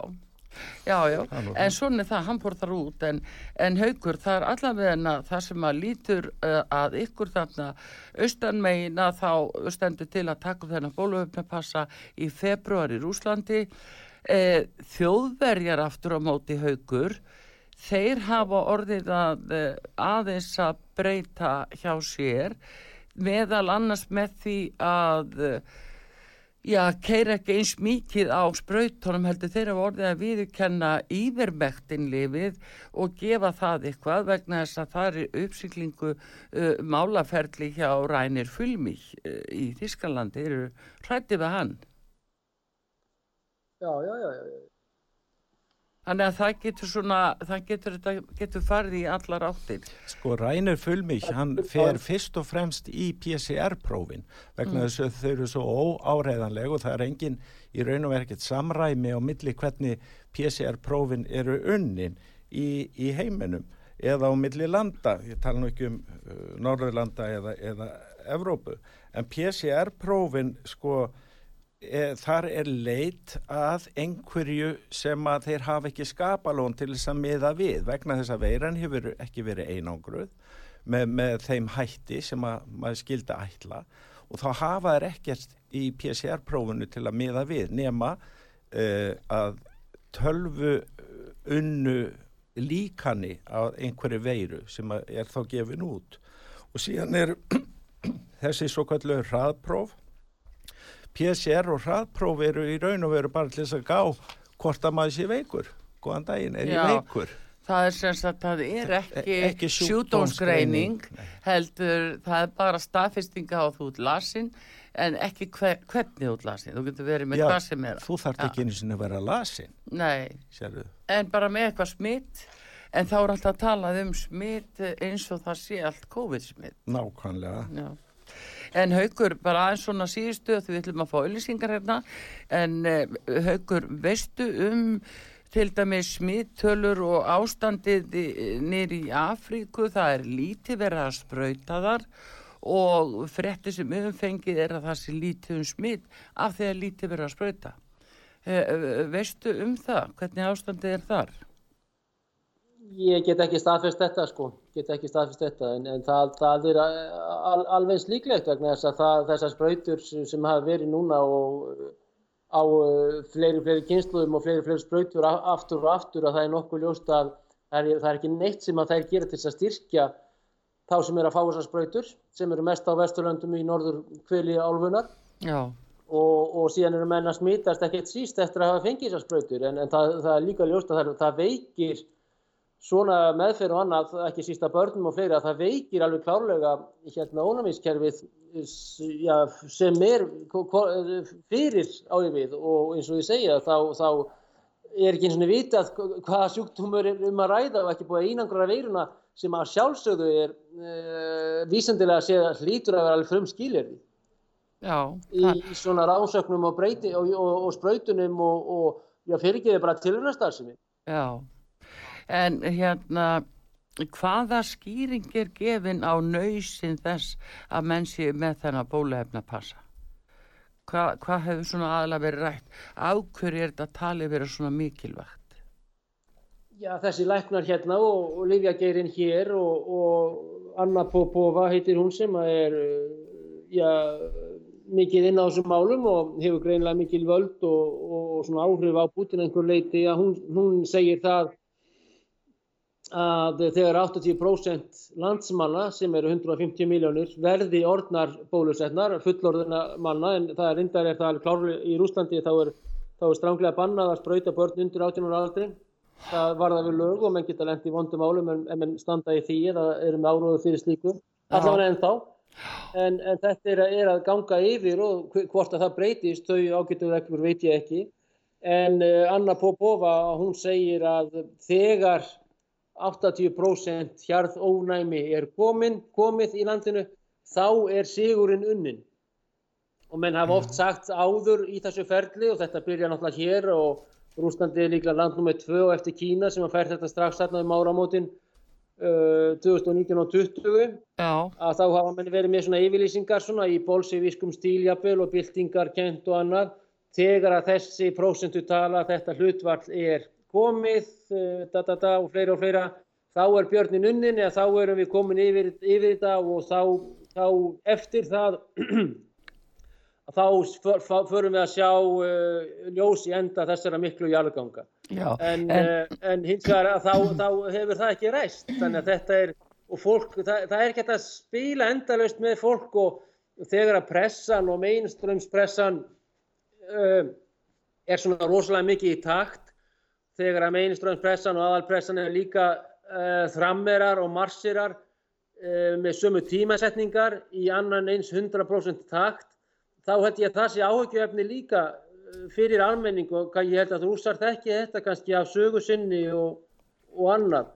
Speaker 1: Já, já, en svona er það, hann fór þar út. En, en haugur, það er allavega það sem að lítur uh, að ykkur þarna austanmeina þá stendur til að taka þennan bóluöfnapassa í februar í Rúslandi eh, þjóðverjar aftur á móti haugur þeir hafa orðið að uh, aðeins að breyta hjá sér meðal annars með því að já, keir ekki eins mikið á spröytunum heldur þeirra vorðið að viðkenna ívermektinlifið og gefa það eitthvað vegna þess að það er uppsiklingu uh, málaferli hjá Rænir Fulmík uh, í Þískalandi, þeir eru hrættið við hann.
Speaker 2: Já, já, já, já.
Speaker 1: Þannig að það getur svona, það getur, getur farið í allar áttir.
Speaker 3: Sko Rænir Fulmich, hann fer fyrst og fremst í PCR-prófin vegna mm. þess að þau eru svo óáreðanleg og það er engin í raun og verkið samræmi á milli hvernig PCR-prófin eru unnin í, í heiminum eða á milli landa, ég tala nú ekki um uh, Norðurlanda eða, eða Evrópu, en PCR-prófin sko e, þar er leit að einhverju sem að þeir hafa ekki skapalón til þess að miða við. Vegna þess að veiran hefur ekki verið einangruð með, með þeim hætti sem að maður skildi ætla. Og þá hafa þeir ekkert í PCR-prófunu til að miða við nema e, að tölvu unnu líkani á einhverju veiru sem er þá gefin út. Og síðan er þessi svo kallu hraðpróf PCR og hraðpróf eru í raun og veru bara til þess að gá hvort að maður sé veikur. Góðan daginn, er Já, ég veikur?
Speaker 1: það er sem sagt að það er ekki, e ekki sjúdómsgreining heldur, það er bara staðfestinga á þú út lasin en ekki hver, hvernig út lasin. Þú getur verið með Já, hvað sem er.
Speaker 3: þú þarf ekki eins og vera lasin
Speaker 1: nei, Sérðu. en bara með eitthvað smitt en þá er alltaf að tala um smitt eins og það sé allt COVID smitt
Speaker 3: nákvæmlega.
Speaker 1: Já En haugur, bara aðeins svona síðustu því við ætlum að fá auðlýsingar hérna en uh, haugur, veistu um til dæmis smittölur og ástandið nýri í Afríku, það er lítið verið að spröyta þar og frétti sem umfengið er að það sé lítið um smitt af því að lítið verið að spröyta. Uh, eh, veistu um það? Hvernig ástandið er þar?
Speaker 2: Ég get ekki staðfest þetta sko, get ekki staðfest þetta en, en það, það er al, alveg slíklegt vegna þess að það, þessar spröytur sem, sem hafa verið núna og á uh, fleiri fleiri kynsluðum og fleiri fleiri spröytur aftur og aftur að það er nokkuð ljóst að það er, það er ekki neitt sem að þær gera til að styrkja þá sem er að fá þessar spröytur sem eru mest á vesturlöndum í norður kvili álfunar og, og síðan eru menna smítast ekkert síst eftir að hafa fengið þessar spröytur en, en það, það er líka ljóst að það veikir svona meðferð og annað, ekki sísta börnum og fleiri, að það veikir alveg klárlega hérna ónæmiskerfið ja, sem er fyrir áyfið og eins og ég segja þá, þá er ekki eins og vitað hvaða sjúktumur er um að ræða og ekki búið einangra veiruna sem að sjálfsögðu er uh, vísendilega að segja hlítur að vera alveg frum skilirði í, í svona rásöknum og, breyti, og, og, og spröytunum og já, fyrirgeði bara tilhörnastarðsemi
Speaker 1: Já en hérna hvaða skýring er gefin á nöysin þess að menn séu með þennan bólefna passa Hva, hvað hefur svona aðla verið rætt? Áhverju er þetta talið verið svona mikilvægt?
Speaker 2: Já þessi læknar hérna og, og Livia Geirin hér og, og Anna Popova heitir hún sem er já, mikið inn á þessum málum og hefur greinlega mikil völd og, og svona áhrif á Putin einhver leiti að hún, hún segir það að þegar 80% landsmanna sem eru 150 miljónir verði orðnar bólusetnar, fullorðina manna en það er reyndar er það klárlega í Rúslandi þá er, þá er stránglega bannað að spröyta börn undir 18 ára aldri. Það var það við lög og menn geta lendi í vondum álum en, en standa í því eða eru með áróðu fyrir slíku. Allavega enn þá. En, en þetta er, er að ganga yfir og hvort að það breytist, þau ágættu reglur veit ég ekki. En uh, Anna Popova, hún segir að þegar 80% hjarðónæmi er komin, komið í landinu, þá er sigurinn unnin. Og menn hafa oft sagt áður í þessu ferli og þetta byrja náttúrulega hér og Rúslandi er líklega land nummið 2 eftir Kína sem að fær þetta strax þarna um áramótin uh, 2019 og 20.
Speaker 1: Já.
Speaker 2: Að þá hafa menn verið með svona yfirlýsingar svona í bolsevískum stíljapil og byltingar kent og annað. Þegar að þessi prósentu tala þetta hlutvall er komið, uh, da, da, da, og fleira og fleira, þá er björnin unnin eða þá erum við komin yfir, yfir þetta og þá, þá eftir það þá förum við að sjá uh, ljós í enda þessara miklu jarðganga. En, en... Uh, en hins vegar þá, þá hefur það ekki ræst, þannig að þetta er, og fólk, það, það er ekki að spila endalaust með fólk og þegar að pressan og mainströmspressan uh, er svona rosalega mikið í takt, þegar að mainströmspressan og aðalpressan er líka þrammerar og marsirar með sömu tímasetningar í annan eins 100% takt, þá held ég að það sé áhugjöfni líka fyrir almenning og ég held að þú úrsar þekki þetta kannski af sögu sinni og, og annað.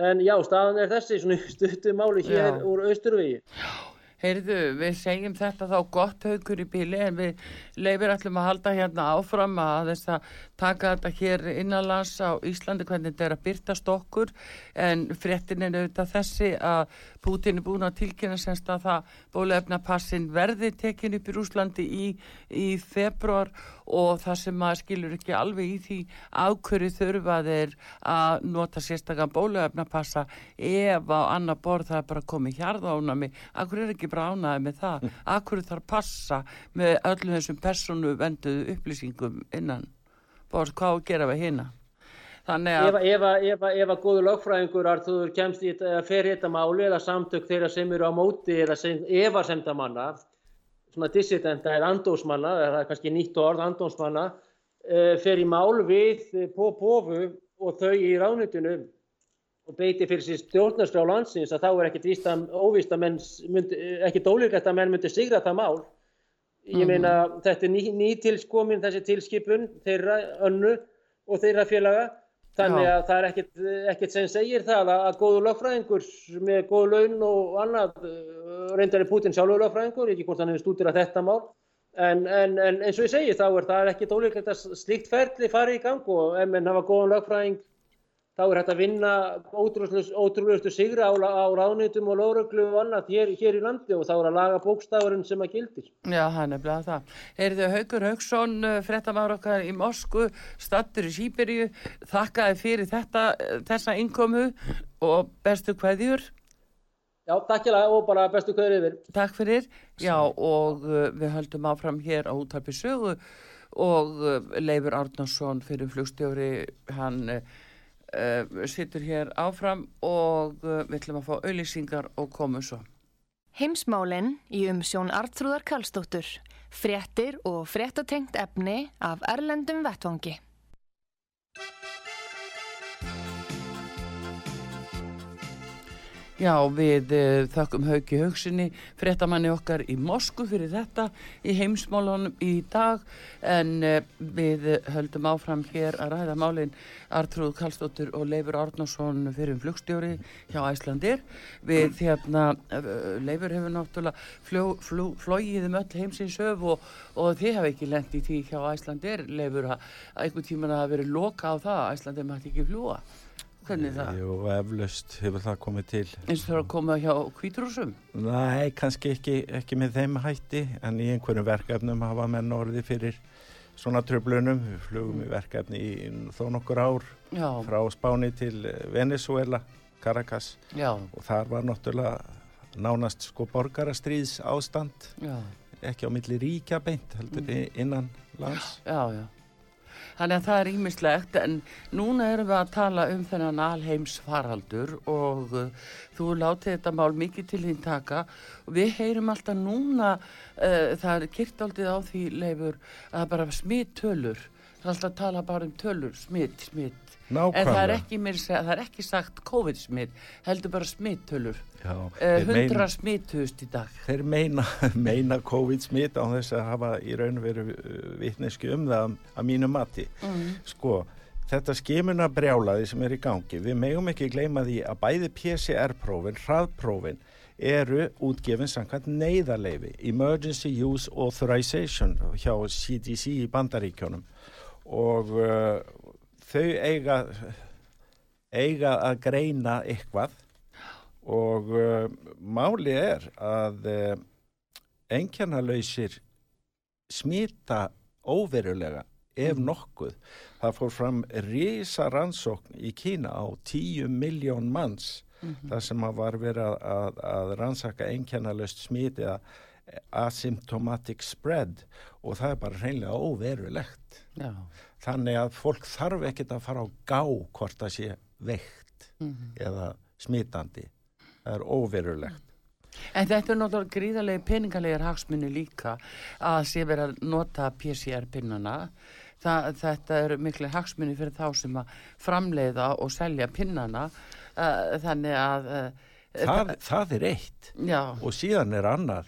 Speaker 2: En já, staðan er þessi stuttumáli hér já. úr Austurvíi.
Speaker 1: Já, heyrðu, við segjum þetta þá gott haugur í bíli en við leifir allum að halda hérna áfram að þess að taka þetta hér innanlands á Íslandi hvernig þetta er að byrtast okkur. En fréttin er auðvitað þessi að Putin er búin að tilkynna semst að það bólefnapassin verði tekin upp í Rúslandi í, í februar og það sem maður skilur ekki alveg í því ákverju þurfa þeir að nota sérstaklega bólefnapassa ef á annar borð það er bara komið hjarðánami, akkur er ekki bara ánaði með það, akkur þarf passa með öllum þessum personu venduðu upplýsingum innan borð, hvað að gera við hérna
Speaker 2: Ef, að góðu lögfræðingur Artur kemst í fer þetta máli eða samtök þeirra sem eru á móti eða efa semta manna svona dissidenta er andósmanna það er kannski nýtt orð andósmanna uh, fer í mál við på pofu og þau í ránutinu og beiti fyrir sér stjórnarskrá landsins að þá er að óvist að menn myndi, ekkit ólíklegt að menn myndi sigra það mál. Ég meina mm þetta er ný, nýtilskomin þessi tilskipun þeirra önnu og þeirra félaga Þannig að það er ekkert, ekkert sem segir það að, góðu lögfræðingur með góðu laun og annað, uh, reyndar er Putin sjálfur lögfræðingur, ekki hvort hann hefur stútir að þetta mál, en, en, en eins og ég segi þá er það ekkert ólíklegt að slíkt ferli fari í gang og ef menn hafa góðan lögfræðing þá er hægt að vinna ótrúlustu sigra á, á ráðnýtum og lóröglu og annað hér, hér í landi og þá er að laga bókstafurinn sem að gildir.
Speaker 1: Já, það er nefnilega það. Erðu Haugur Haugsson, eh, frettamár okkar í Mosku, stattur í Sýberíu, þakkaði fyrir þetta, eh, þessa innkomu og bestu hverjur?
Speaker 2: Já, takk ég lega og bara bestu hverjur yfir.
Speaker 1: Takk fyrir. Já, og uh, við höldum áfram hér á útarpi sögu og Leifur Árnarsson fyrir flugstjóri, hann... Uh, uh, sittur hér áfram og uh, við ætlum að fá auðlýsingar og komum svo.
Speaker 4: Heimsmálinn í umsjón Artrúðar Kallstóttur. Frettir og frettatengt efni af Erlendum Vettvangi.
Speaker 1: Já, við uh, þakkum Hauki Haugsinni, frettamanni okkar í Mosku fyrir þetta í heimsmálunum í dag en uh, við höldum áfram hér að ræða málinn Artrúð Kallstóttur og Leifur Árnarsson fyrir flugstjóri hjá Æslandir. Við hérna, uh, Leifur hefur náttúrulega fló, fló, flóið um öll heimsins öf og, og þið hafa ekki lendt í því hjá Æslandir, Leifur, að einhvern tíman að veri loka á það að Æslandir mætti ekki fljúa. Hvernig það?
Speaker 3: Jú, eflaust hefur það komið til.
Speaker 1: Eins og það er að koma hjá kvítrúsum?
Speaker 3: Nei, kannski ekki, ekki með þeim hætti, en í einhverjum verkefnum hafa menn orði fyrir svona tröflunum. Við flugum í verkefni í þó nokkur ár Já. frá Spáni til Venezuela, Caracas Já. og þar var náttúrulega nánast sko borgarastríðs ástand, Já. ekki á milli ríkja beint, heldur mm. innan lands.
Speaker 1: Já, já. Þannig að það er ímislegt en núna erum við að tala um þennan alheims faraldur og uh, þú látið þetta mál mikið til þín taka. Og við heyrum alltaf núna uh, það er kyrtaldið á því leifur að bara smitt tölur það er alltaf að tala bara um tölur smitt, smitt
Speaker 3: Nákvæmlega.
Speaker 1: en það er ekki, mér, það er ekki sagt COVID-smitt, heldur bara smittölur
Speaker 3: Já,
Speaker 1: uh,
Speaker 3: þeir meina-
Speaker 1: 100 smitthust í dag
Speaker 3: Þeir meina, meina COVID-smitt á þess að hafa í raun og veru vittneski um það að mínu mati.
Speaker 1: mm.
Speaker 3: Sko, þetta skimuna brjálaði sem er í gangi, við megum ekki gleyma því að bæði PCR-prófin, hraðprófin, eru útgefin samkvæmt neyðarleifi, Emergency Use Authorization hjá CDC í bandaríkjónum og uh, þau eiga, eiga að greina eitthvað. Og uh, máli er að uh, einkjarnalausir smita óverulega ef nokkuð. Það fór fram risa rannsókn í Kína á 10 miljón manns þar sem var verið að, að, að rannsaka einkjarnalaust smit eða asymptomatic spread og það er bara hreinlega óverulegt.
Speaker 1: Já,
Speaker 3: Þannig að fólk þarf ekkert að fara á gá hvort það sé veikt
Speaker 1: Mhm.
Speaker 3: eða smitandi. Það er óverulegt.
Speaker 1: En þetta er náttúrulega gríðarlega peningalegar hagsmunni líka að sé verið að nota PCR-pinnana. Þetta eru miklu hagsmunni fyrir þá sem að framleiða og selja pinnana. Uh, þannig að... Uh,
Speaker 3: Það, það er eitt
Speaker 1: já,
Speaker 3: og síðan er annað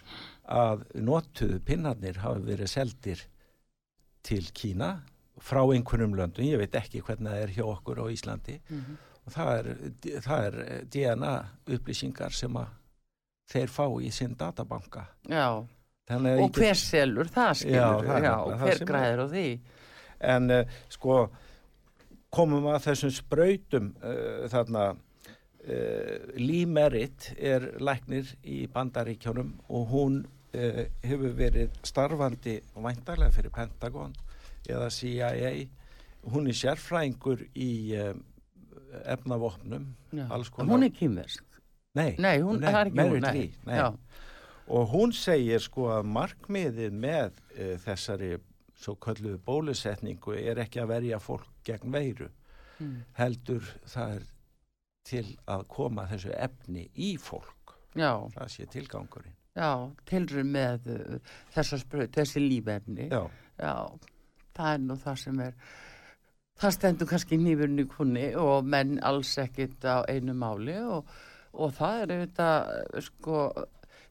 Speaker 3: að notuðu pinnarnir hafa verið seldir til Kína frá einhvernum löndum, ég veit ekki hvernig það er hjá okkur á Íslandi
Speaker 1: Mhm.
Speaker 3: og það er, það er DNA upplýsingar sem að þeir fá í sinn databanka.
Speaker 1: já. Og
Speaker 3: get-
Speaker 1: hver selur það
Speaker 3: Já,
Speaker 1: skilur?
Speaker 3: það er
Speaker 1: Já, og
Speaker 3: það
Speaker 1: hver
Speaker 3: er.
Speaker 1: græðir á því?
Speaker 3: En uh, sko komum að þessum sprautum uh, þarna uh, Límerit er læknir í bandaríkjónum og hún uh, hefur verið starfandi væntarlega fyrir Pentagon eða CIA hún er sérfræðingur í uh, efnavopnum
Speaker 1: Hún er kýmversk.
Speaker 3: nei,
Speaker 1: Nei, hún
Speaker 3: nei,
Speaker 1: er hún. Nei. Já,
Speaker 3: og hún segir sko að markmiðið með uh, þessari svo kölluðu bólusetningu er ekki að verja fólk gegn veiru
Speaker 1: Mm.
Speaker 3: heldur það er til að koma þessu efni í fólk
Speaker 1: já,
Speaker 3: það sé tilgangurinn
Speaker 1: já, tilrun með uh, spröð, þessi lífefni.
Speaker 3: já,
Speaker 1: Já, það er nú það sem er það stendur kannski nýfurinn í kunni og menn alls ekkit á einu máli og, og það er auðvitað sko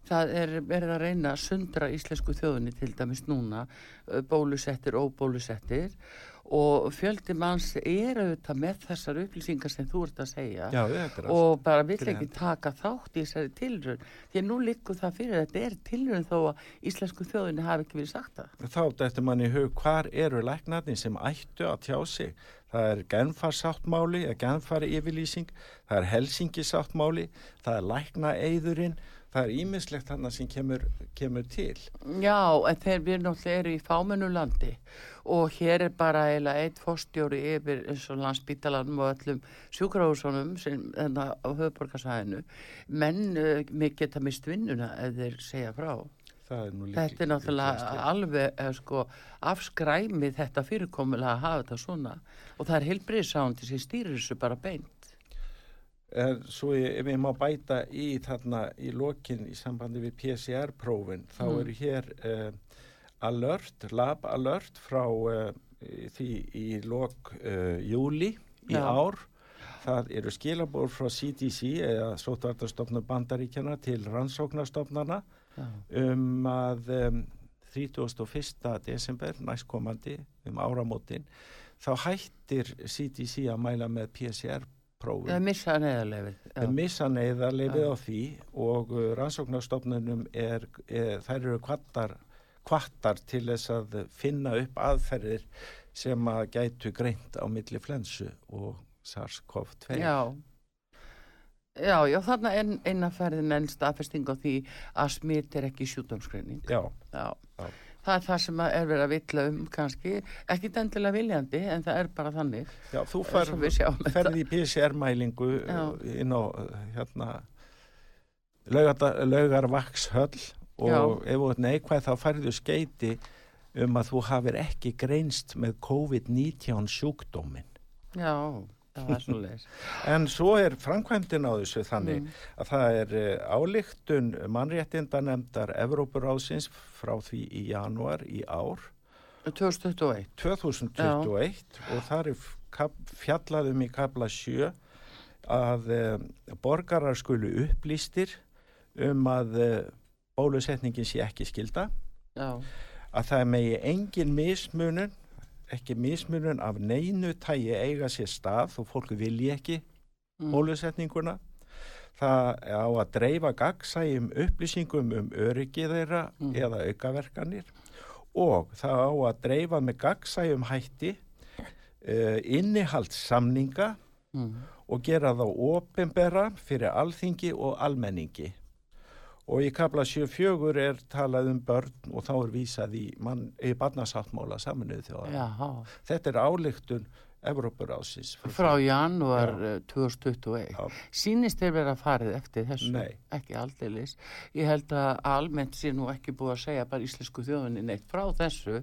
Speaker 1: það er verið að reyna að sundra íslensku þjóðunni til dæmis núna uh, bólusettir og bólusettir og fjöldi manns er auðvitað með þessar upplýsingar sem þú ert að segja.
Speaker 3: Já er
Speaker 1: og bara vill ekki taka þátt í þessari tilrun því að nú liggur það fyrir að þetta er tilrun þó að íslensku þjóðunni hafi ekki verið sagt það.
Speaker 3: Þá dættur mann í hug hvar eru læknarnir sem ættu að tjá sig? Það er genfarsáttmáli eða genfari yfirlýsing það er helsingisáttmáli það er læknaeyðurinn það er ímislegt þarna sem kemur, kemur til
Speaker 1: Já, en þeir við náttúrulega eru í fámennu landi og hér er bara eiginlega eitt fórstjóri yfir eins og landsbítalanum og öllum sjúkrahúsunum sem þarna á höfuborgarsæðinu menn uh, geta mist vinnuna ef þeir segja frá.
Speaker 3: er
Speaker 1: Þetta er náttúrulega alveg uh, sko, afskræmi þetta fyrirkomulega að hafa þetta svona og það er heilbriðsándi sem stýrir þessu bara beint.
Speaker 3: En svo ég, ef ég má bæta í þarna í lokin í sambandi við PCR-prófin, þá
Speaker 1: Mm.
Speaker 3: eru hér uh, alert, lab alert frá uh, því í lok uh, júli í
Speaker 1: Já.
Speaker 3: ár. Það eru skilabór frá CDC eða Sótvartastofnun bandaríkjana til rannsóknarstofnana
Speaker 1: Já.
Speaker 3: um að um, 31. desember næstkomandi um áramótin þá hættir CDC að mæla með PCR-prófin
Speaker 1: Það er missa neðarlefið.
Speaker 3: Það missa neyðarleifið
Speaker 1: Já.
Speaker 3: á því og uh, rannsóknarstofnunum er, er, þær eru kvattar, kvattar til þess að finna upp aðferðir sem að gætu greint á milli flensu og SARS-CoV-2.
Speaker 1: Já. Já, já, þarna er eina ferðin enn staðfesting á því að smit er ekki sjúdómsgreining.
Speaker 3: Já,
Speaker 1: Já.
Speaker 3: Já.
Speaker 1: Það er það sem er verið að vilja um kannski, ekki endilega viljandi en það er bara þannig.
Speaker 3: já þú
Speaker 1: sjáum þetta.
Speaker 3: ferði í PCR-mælingu
Speaker 1: Já.
Speaker 3: inn á uh, hérna laugarvakshöll og
Speaker 1: Já.
Speaker 3: ef þú ert neikvæð þá færðu skeiti um að þú hafir ekki greinst með COVID-19 sjúkdómin.
Speaker 1: Já,
Speaker 3: En svo er framkvæmdin á þessu þannig
Speaker 1: Mm.
Speaker 3: að það er eh, ályktun mannréttindanemdar Evrópuráðsins frá því í januar í ár.
Speaker 1: 2021.
Speaker 3: 2021 og það er kap- fjallað um í kabla 7 að e, borgarar skulu upplýstir um að e, bólusetningin sé ekki skilda
Speaker 1: Já,
Speaker 3: að það megi engin mismunun ekki mismunun af neinu tægi eiga sér stað og fólku vilji ekki
Speaker 1: mm.
Speaker 3: bólusetninguna það á að dreifa gagsægjum upplýsingum um öryggi þeirra
Speaker 1: Mm.
Speaker 3: eða aukaverkanir og það á að dreifa með gagsægjum hætti uh, innihald samninga
Speaker 1: Mm.
Speaker 3: og gera þá ofinbera fyrir alþingi og almenningi og í kabla 74 er talað um börn og þá er vísað í, mann, í barnasáttmála saminuð þjóðar þetta er ályktun Evrópurásins
Speaker 1: frá janúar eh, 2021.
Speaker 3: Já.
Speaker 1: Sýnist þér vera farið eftir þessu?
Speaker 3: Nei.
Speaker 1: Ekki aldeilis. Ég held að almennt sé nú ekki búið að segja bara íslensku þjóðunni neitt frá þessu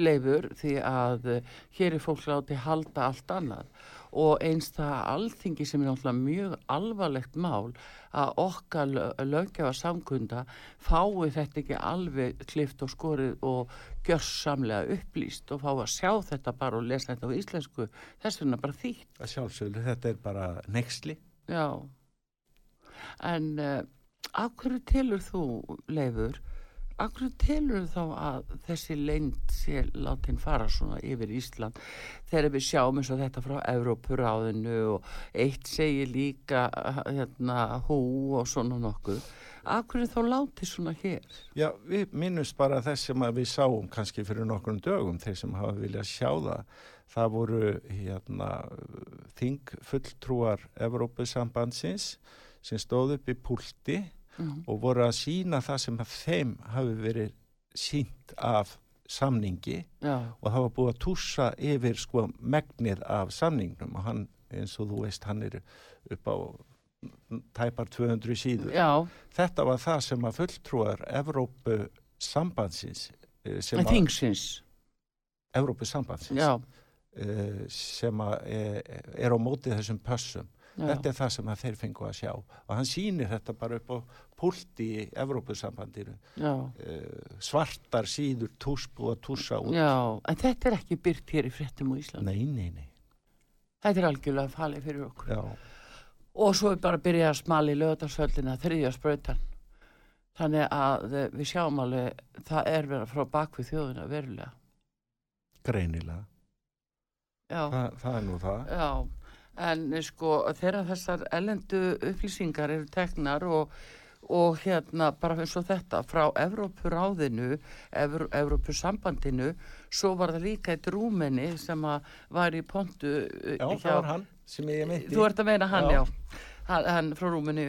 Speaker 1: leifur því að eh, hér er fólk láti halda allt annað og eins það alþingi sem er náttúrulega mjög alvarlegt mál að okkar löggefa samkunda fái þetta ekki alveg klift og skorið og gjörsamlega upplýst og fá að sjá þetta bara og lesa þetta á íslensku. Þess vegna bara þýtt.
Speaker 3: að sjálfsögðu þetta er bara nexli
Speaker 1: Já, en uh, af hverju telur þú, Leifur, hverju telur þá að þessi leynd sé látin fara svona yfir Ísland þegar við sjáum eins og þetta frá Evrópuráðinu og eitt segir líka hérna hú og svona nokkuð. Hverju þá látið svona hér?
Speaker 3: Já, við minnumst bara þess sem við sáum kannski fyrir nokkrum dögum, þeir sem hafa viljað sjá það. Það voru hérna, þing fulltrúar Evrópusambandsins sem stóð upp í púlti
Speaker 1: Mm.
Speaker 3: og voru að sína það sem að þeim hafi verið sínt af samningi
Speaker 1: Já,
Speaker 3: og var búið að tússa yfir sko megnið af samningnum og hann, eins og þú veist, hann er upp á tæpar 200 síður.
Speaker 1: já,
Speaker 3: Þetta var það sem að fulltrúar Evrópu sambandsins eh, sem að,
Speaker 1: þingsins,
Speaker 3: Evrópu sambandsins
Speaker 1: já,
Speaker 3: eh, sem að eh, er á móti þessum pössum.
Speaker 1: Já,
Speaker 3: Þetta er það sem þeir fengu að sjá og hann sýnir þetta bara upp á púlti í Evrópu sambandinu.
Speaker 1: já.
Speaker 3: Svartar síður tús búið að tússa út.
Speaker 1: Já, en þetta er ekki byrt hér í fréttum á Íslandi.
Speaker 3: Nei, nei, nei.
Speaker 1: Þetta er algjörlega falið fyrir okkur.
Speaker 3: Já,
Speaker 1: Og svo er bara að byrja að smali lögadagsvöldina, þriðja sprautan. Þannig að eh, við sjáum alveg, það er verið frá bakvið þjóðuna verulega.
Speaker 3: greinilega.
Speaker 1: Já,
Speaker 3: Þa, það er nú það.
Speaker 1: já. En sko, þegar þessar ellendu upplýsingar eru teknar og, og hérna bara eins og þetta frá Evrópuráðinu, Evró, Evrópusambandinu, svo var það líka eitt rúmenni sem var í pontu eh,
Speaker 3: Já,
Speaker 1: hjá-
Speaker 3: það var hann sem ég meinti.
Speaker 1: Þú ert að meina hann,
Speaker 3: Já.
Speaker 1: já. Hann, hann frá Rúmini,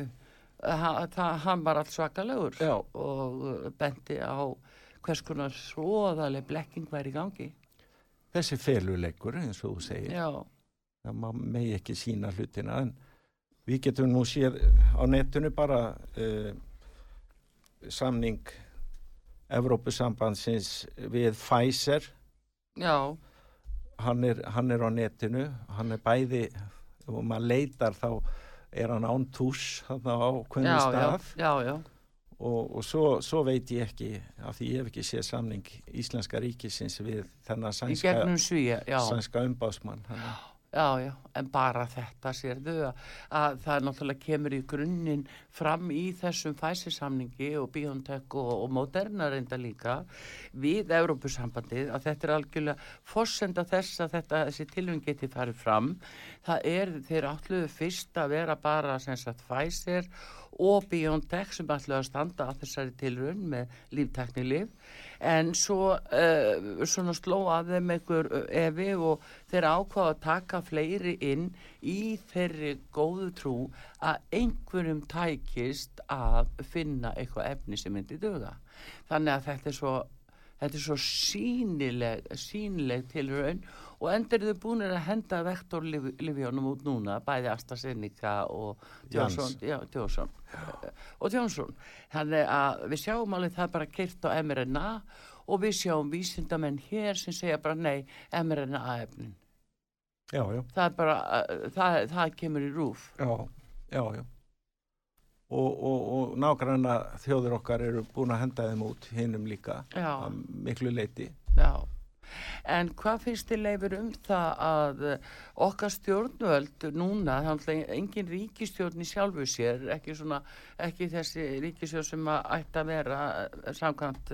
Speaker 1: hann, hann var allt svakalegur
Speaker 3: Já.
Speaker 1: og uh, benti á hvers konar svoðaleg blekking væri í gangi.
Speaker 3: Þessi feluleikur, eins og þú segir.
Speaker 1: Já,
Speaker 3: það megi ekki sína hlutina en við getum nú séð á netinu bara uh, samning Evrópusambandsins við Pfizer.
Speaker 1: Já,
Speaker 3: hann er, hann er á netinu hann er bæði og maður leitar þá er hann án tús þarna á hvernig
Speaker 1: já, já,
Speaker 3: stað.
Speaker 1: já, já,
Speaker 3: og, og svo, svo veit ég ekki af því ég hef ekki séð samning Íslenska ríkisins við þennan sænska, sænska umbásmann hann,
Speaker 1: já, já, en bara þetta sérðu að, að það náttúrulega kemur í grunninn fram í þessum fæsisamningi og Biontech og, og Moderna reynda líka við Evrópusambandið að þetta er algjörlega forsenda þess að þetta, þessi tilvæng geti farið fram. Það er, þeir átluðu fyrst að vera bara sem sagt Pfizer og Biontech sem ætluðu að standa að þessari tilraun með lífteknilif en svo uh, svona sló að þeim einhver uh, efi og þeir ákvaða að taka fleiri inn í þeirri góðu trú að einhverjum tækist að finna eitthvað efni sem myndi döga. Þannig að þetta er svo, þetta er svo sínileg, sínileg tilraun og endur þau búinir að henda vektorlifjónum út núna, bæði AstraZeneca og Johnson, já, Johnson og Johnson. Þannig að við sjáum alveg það bara kyrt á mRNA og við sjáum vísindamenn hér sem segja bara nei, mRNA-efnin. Það er bara, uh, það, það kemur í rúf.
Speaker 3: já, já, já. Og, og, og nágranna þjóður okkar eru búin að henda þeim út hinnum líka miklu leiti.
Speaker 1: Já, en hvað finnst þið leifur um það að eh, okkar stjórnvöld núna, þannig að engin ríkistjórn í sjálfu sér, ekki svona, ekki þessi ríkistjórn sem ætti að vera eh, samkvæmt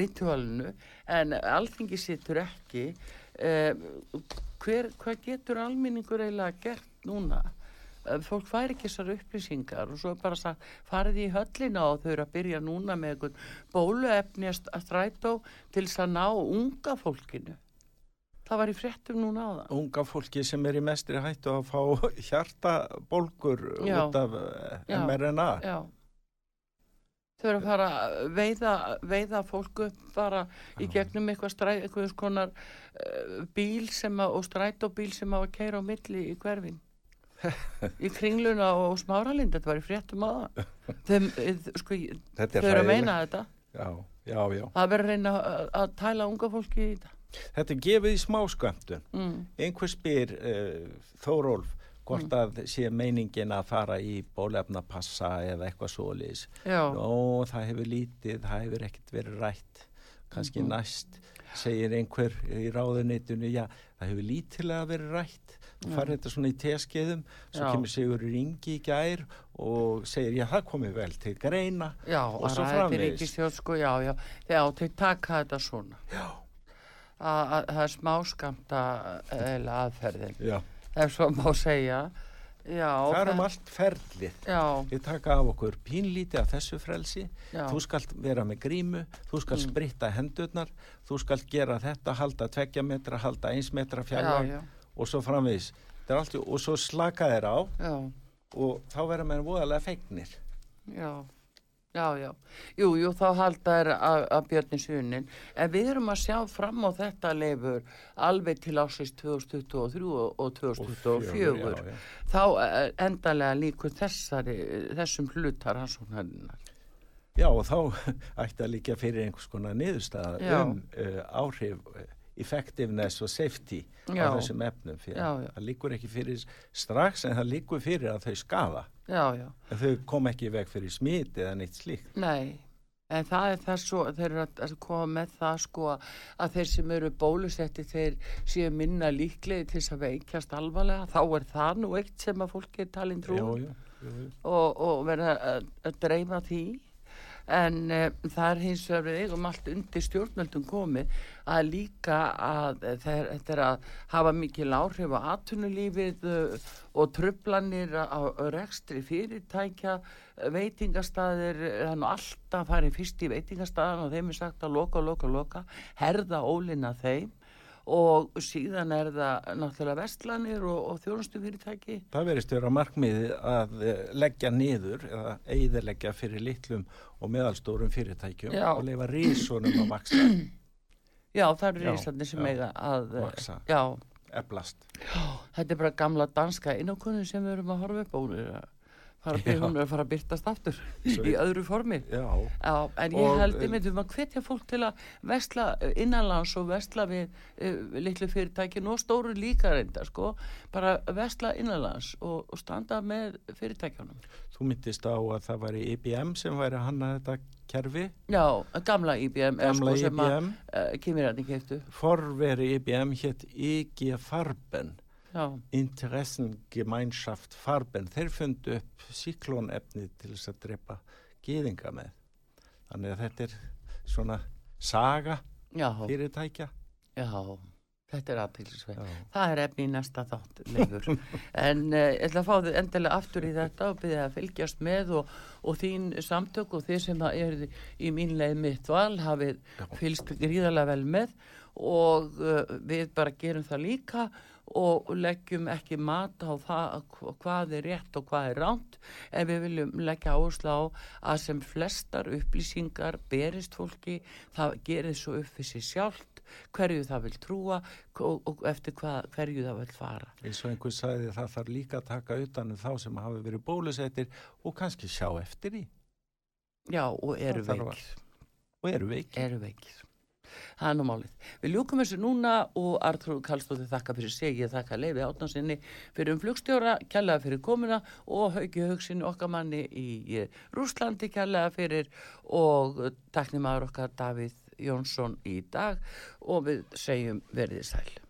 Speaker 1: rítjólinu, en alþingi sittur ekki, eh, hver, hvað getur alminningur eiginlega gert núna? Eh, Fólk fær ekki þessar upplýsingar og svo er bara sagt, farið í höllina og þau eru að byrja núna með einhvern bóluefni að strætó til þess að ná unga fólkinu. Það var í fréttum núna á það.
Speaker 3: Unga fólki sem er í mestri hættu að fá hjartabólgur
Speaker 1: Já.
Speaker 3: út af eh,
Speaker 1: Já.
Speaker 3: mRNA.
Speaker 1: Já. Þau eru að fara að veiða, veiða fólk upp bara í gegnum eitthvað stræ, eitthvað skonar uh, bíl sem að, og strætóbíl sem á að keira á milli í hverfin. Í kringluna og smáralind, þetta var í fréttum. Þeim, eh, sko, þau eru að meina þetta.
Speaker 3: Já, já, já.
Speaker 1: Það verður að reyna að, að tæla unga fólki í þetta.
Speaker 3: Þetta gefið í smáskömmtun.
Speaker 1: Mm.
Speaker 3: Einhver spyr uh, Þórólf hvort
Speaker 1: Mm.
Speaker 3: að sé meiningin að fara í bólefnapassa eða eitthvað.
Speaker 1: Já,
Speaker 3: Nó, það hefur lítið, það hefur ekkert verið rætt. Kanski
Speaker 1: Mhm.
Speaker 3: næst segir einhver í ráðuneytinu, já, það hefur lítilega verið rætt.
Speaker 1: Já.
Speaker 3: farið þetta svona í teskeiðum, svo
Speaker 1: Já.
Speaker 3: kemur Sigur Ringi í gær og segir, já, það komið vel til greina.
Speaker 1: já,
Speaker 3: Og
Speaker 1: og
Speaker 3: svo
Speaker 1: ræði
Speaker 3: framvegis.
Speaker 1: ríkistjórn, sko, já, já, já, þau taka þetta svona.
Speaker 3: Já.
Speaker 1: Að að- það er smáskamta eða aðferðin,
Speaker 3: Já,
Speaker 1: ef svo má segja. Já,
Speaker 3: það er um allt ferlið. Við taka af okkur pínlítið af þessu frelsi.
Speaker 1: já,
Speaker 3: Þú skalt vera með grímu, þú skalt
Speaker 1: Mm.
Speaker 3: spritta hendurnar, þú skalt gera þetta, halda tveggja metra, halda eins metra
Speaker 1: já,
Speaker 3: og svo er allt, og svo slaka þeir á
Speaker 1: já,
Speaker 3: og þá verða mér voðalega feignir.
Speaker 1: já, já, já. Jú, jú, þá halda þær að, að Björni Sunin. En við erum að sjá fram á þetta leifur alveg til ásins 2023 og, og 2024.
Speaker 3: já, já.
Speaker 1: Þá eh, endanlega líkur þessari, þessum hlutar rannsóknarinnar.
Speaker 3: Já, og þá ætti að líka fyrir einhvers konar niðurstaða
Speaker 1: Já.
Speaker 3: um uh, áhrif, effectiveness og safety
Speaker 1: Já.
Speaker 3: á þessum efnum. Fyrir
Speaker 1: Já, já.
Speaker 3: Það líkur ekki fyrir strax en það líkur fyrir að þau
Speaker 1: já.
Speaker 3: En þau kom ekki veg fyrir smit eða neitt slíkt.
Speaker 1: Nei, en það er það svo, þeir eru að- koma með það sko að þeir sem eru bólusetti þeir séu minna líklegi til þess að veikjast alvarlega, þá er það nú eitt sem að fólki er talin trú
Speaker 3: jú.
Speaker 1: og, og verða að, að dreifa því en uh, það er hins vegar við eigum allt undir stjórnvöldum komið að líka að þeir, þetta er að hafa mikil áhrif á atvinnulífið uh, og trublanir á, rekstri fyrirtækja veitingastæðir, er nú alltaf farið fyrst í veitingastæðan og þeim er sagt að loka, loka, loka, herða ólina þeim og síðan er það náttúrulega vestlanir og, og þjónustu fyrirtæki
Speaker 3: Það verist vera markmiði að eh, leggja niður eða eigðileggja fyrir litlum og meðalstórum fyrirtækjum
Speaker 1: Já.
Speaker 3: og leifa rísunum að vaksa,
Speaker 1: Já, það eru
Speaker 3: Já,
Speaker 1: Íslandi sem
Speaker 3: já,
Speaker 1: eiga að eh,
Speaker 3: vaksa.
Speaker 1: Já,
Speaker 3: eflast.
Speaker 1: þetta er bara gamla danska einokunni sem við erum að horfa upp á er að
Speaker 3: Já.
Speaker 1: hún að fara að byrtast aftur
Speaker 3: Svo-
Speaker 1: í öðru formi
Speaker 3: Já,
Speaker 1: Já, en ég held
Speaker 3: eh,
Speaker 1: einmitt um að hvetja fólk til að vestla innanlands og vestla við uh, litlu fyrirtækin og stóru líka reynda, sko, bara vestla innanlands og, og standa með fyrirtækjanum.
Speaker 3: þú myndist á að það væri IBM sem væri að hanna þetta kerfi,
Speaker 1: Já, gamla IBM, eða
Speaker 3: gamla
Speaker 1: sko, sem að
Speaker 3: IBM.
Speaker 1: uh, kemurrætni keiftu.
Speaker 3: Forveri IBM hétt IG Farben,
Speaker 1: Já,
Speaker 3: Interessengemeinschaft Farben. Þeir fundu upp síklónefni til þess að drepa gýðinga með. Þannig að þetta er svona saga
Speaker 1: já,
Speaker 3: fyrirtækja.
Speaker 1: já, þetta er aðtilsveg.
Speaker 3: Já.
Speaker 1: Það er efni í næsta þátt, en uh, ég ætla að fá þið endilega aftur í þetta og byrja að fylgjast með og, og þín samtök og þið sem eru í mín leið mitt val hafið fylgst gríðarlega vel með og uh, við bara gerum það líka og leggjum ekki mat á það hva- hvað er rétt og hvað er ránt en við viljum leggja áherslu á að sem flestar upplýsingar berist fólki, það gerir svo upp fyrir sig sjálft, hverju það vil trúa og, og eftir hvað, hverju það vil fara.
Speaker 3: eins og einhver sagði það þarf líka að taka utanum þá sem hafi verið bólusettir og kannski sjá eftir því
Speaker 1: Já, og eru veikir,
Speaker 3: og eru veikir.
Speaker 1: eru veikir. Það er nú málið. Við ljúkum þessu núna og Artrúð Kallstóttir þakka fyrir sig, ég þakka Leifi Átnarsinni fyrir um flugstjóra, kjallaða fyrir komuna og Hauki Haugsinni okkar manni í Rúslandi kjallaða fyrir og taknimaður okkar Davíð Jónsson í dag og við segjum verðið sæl.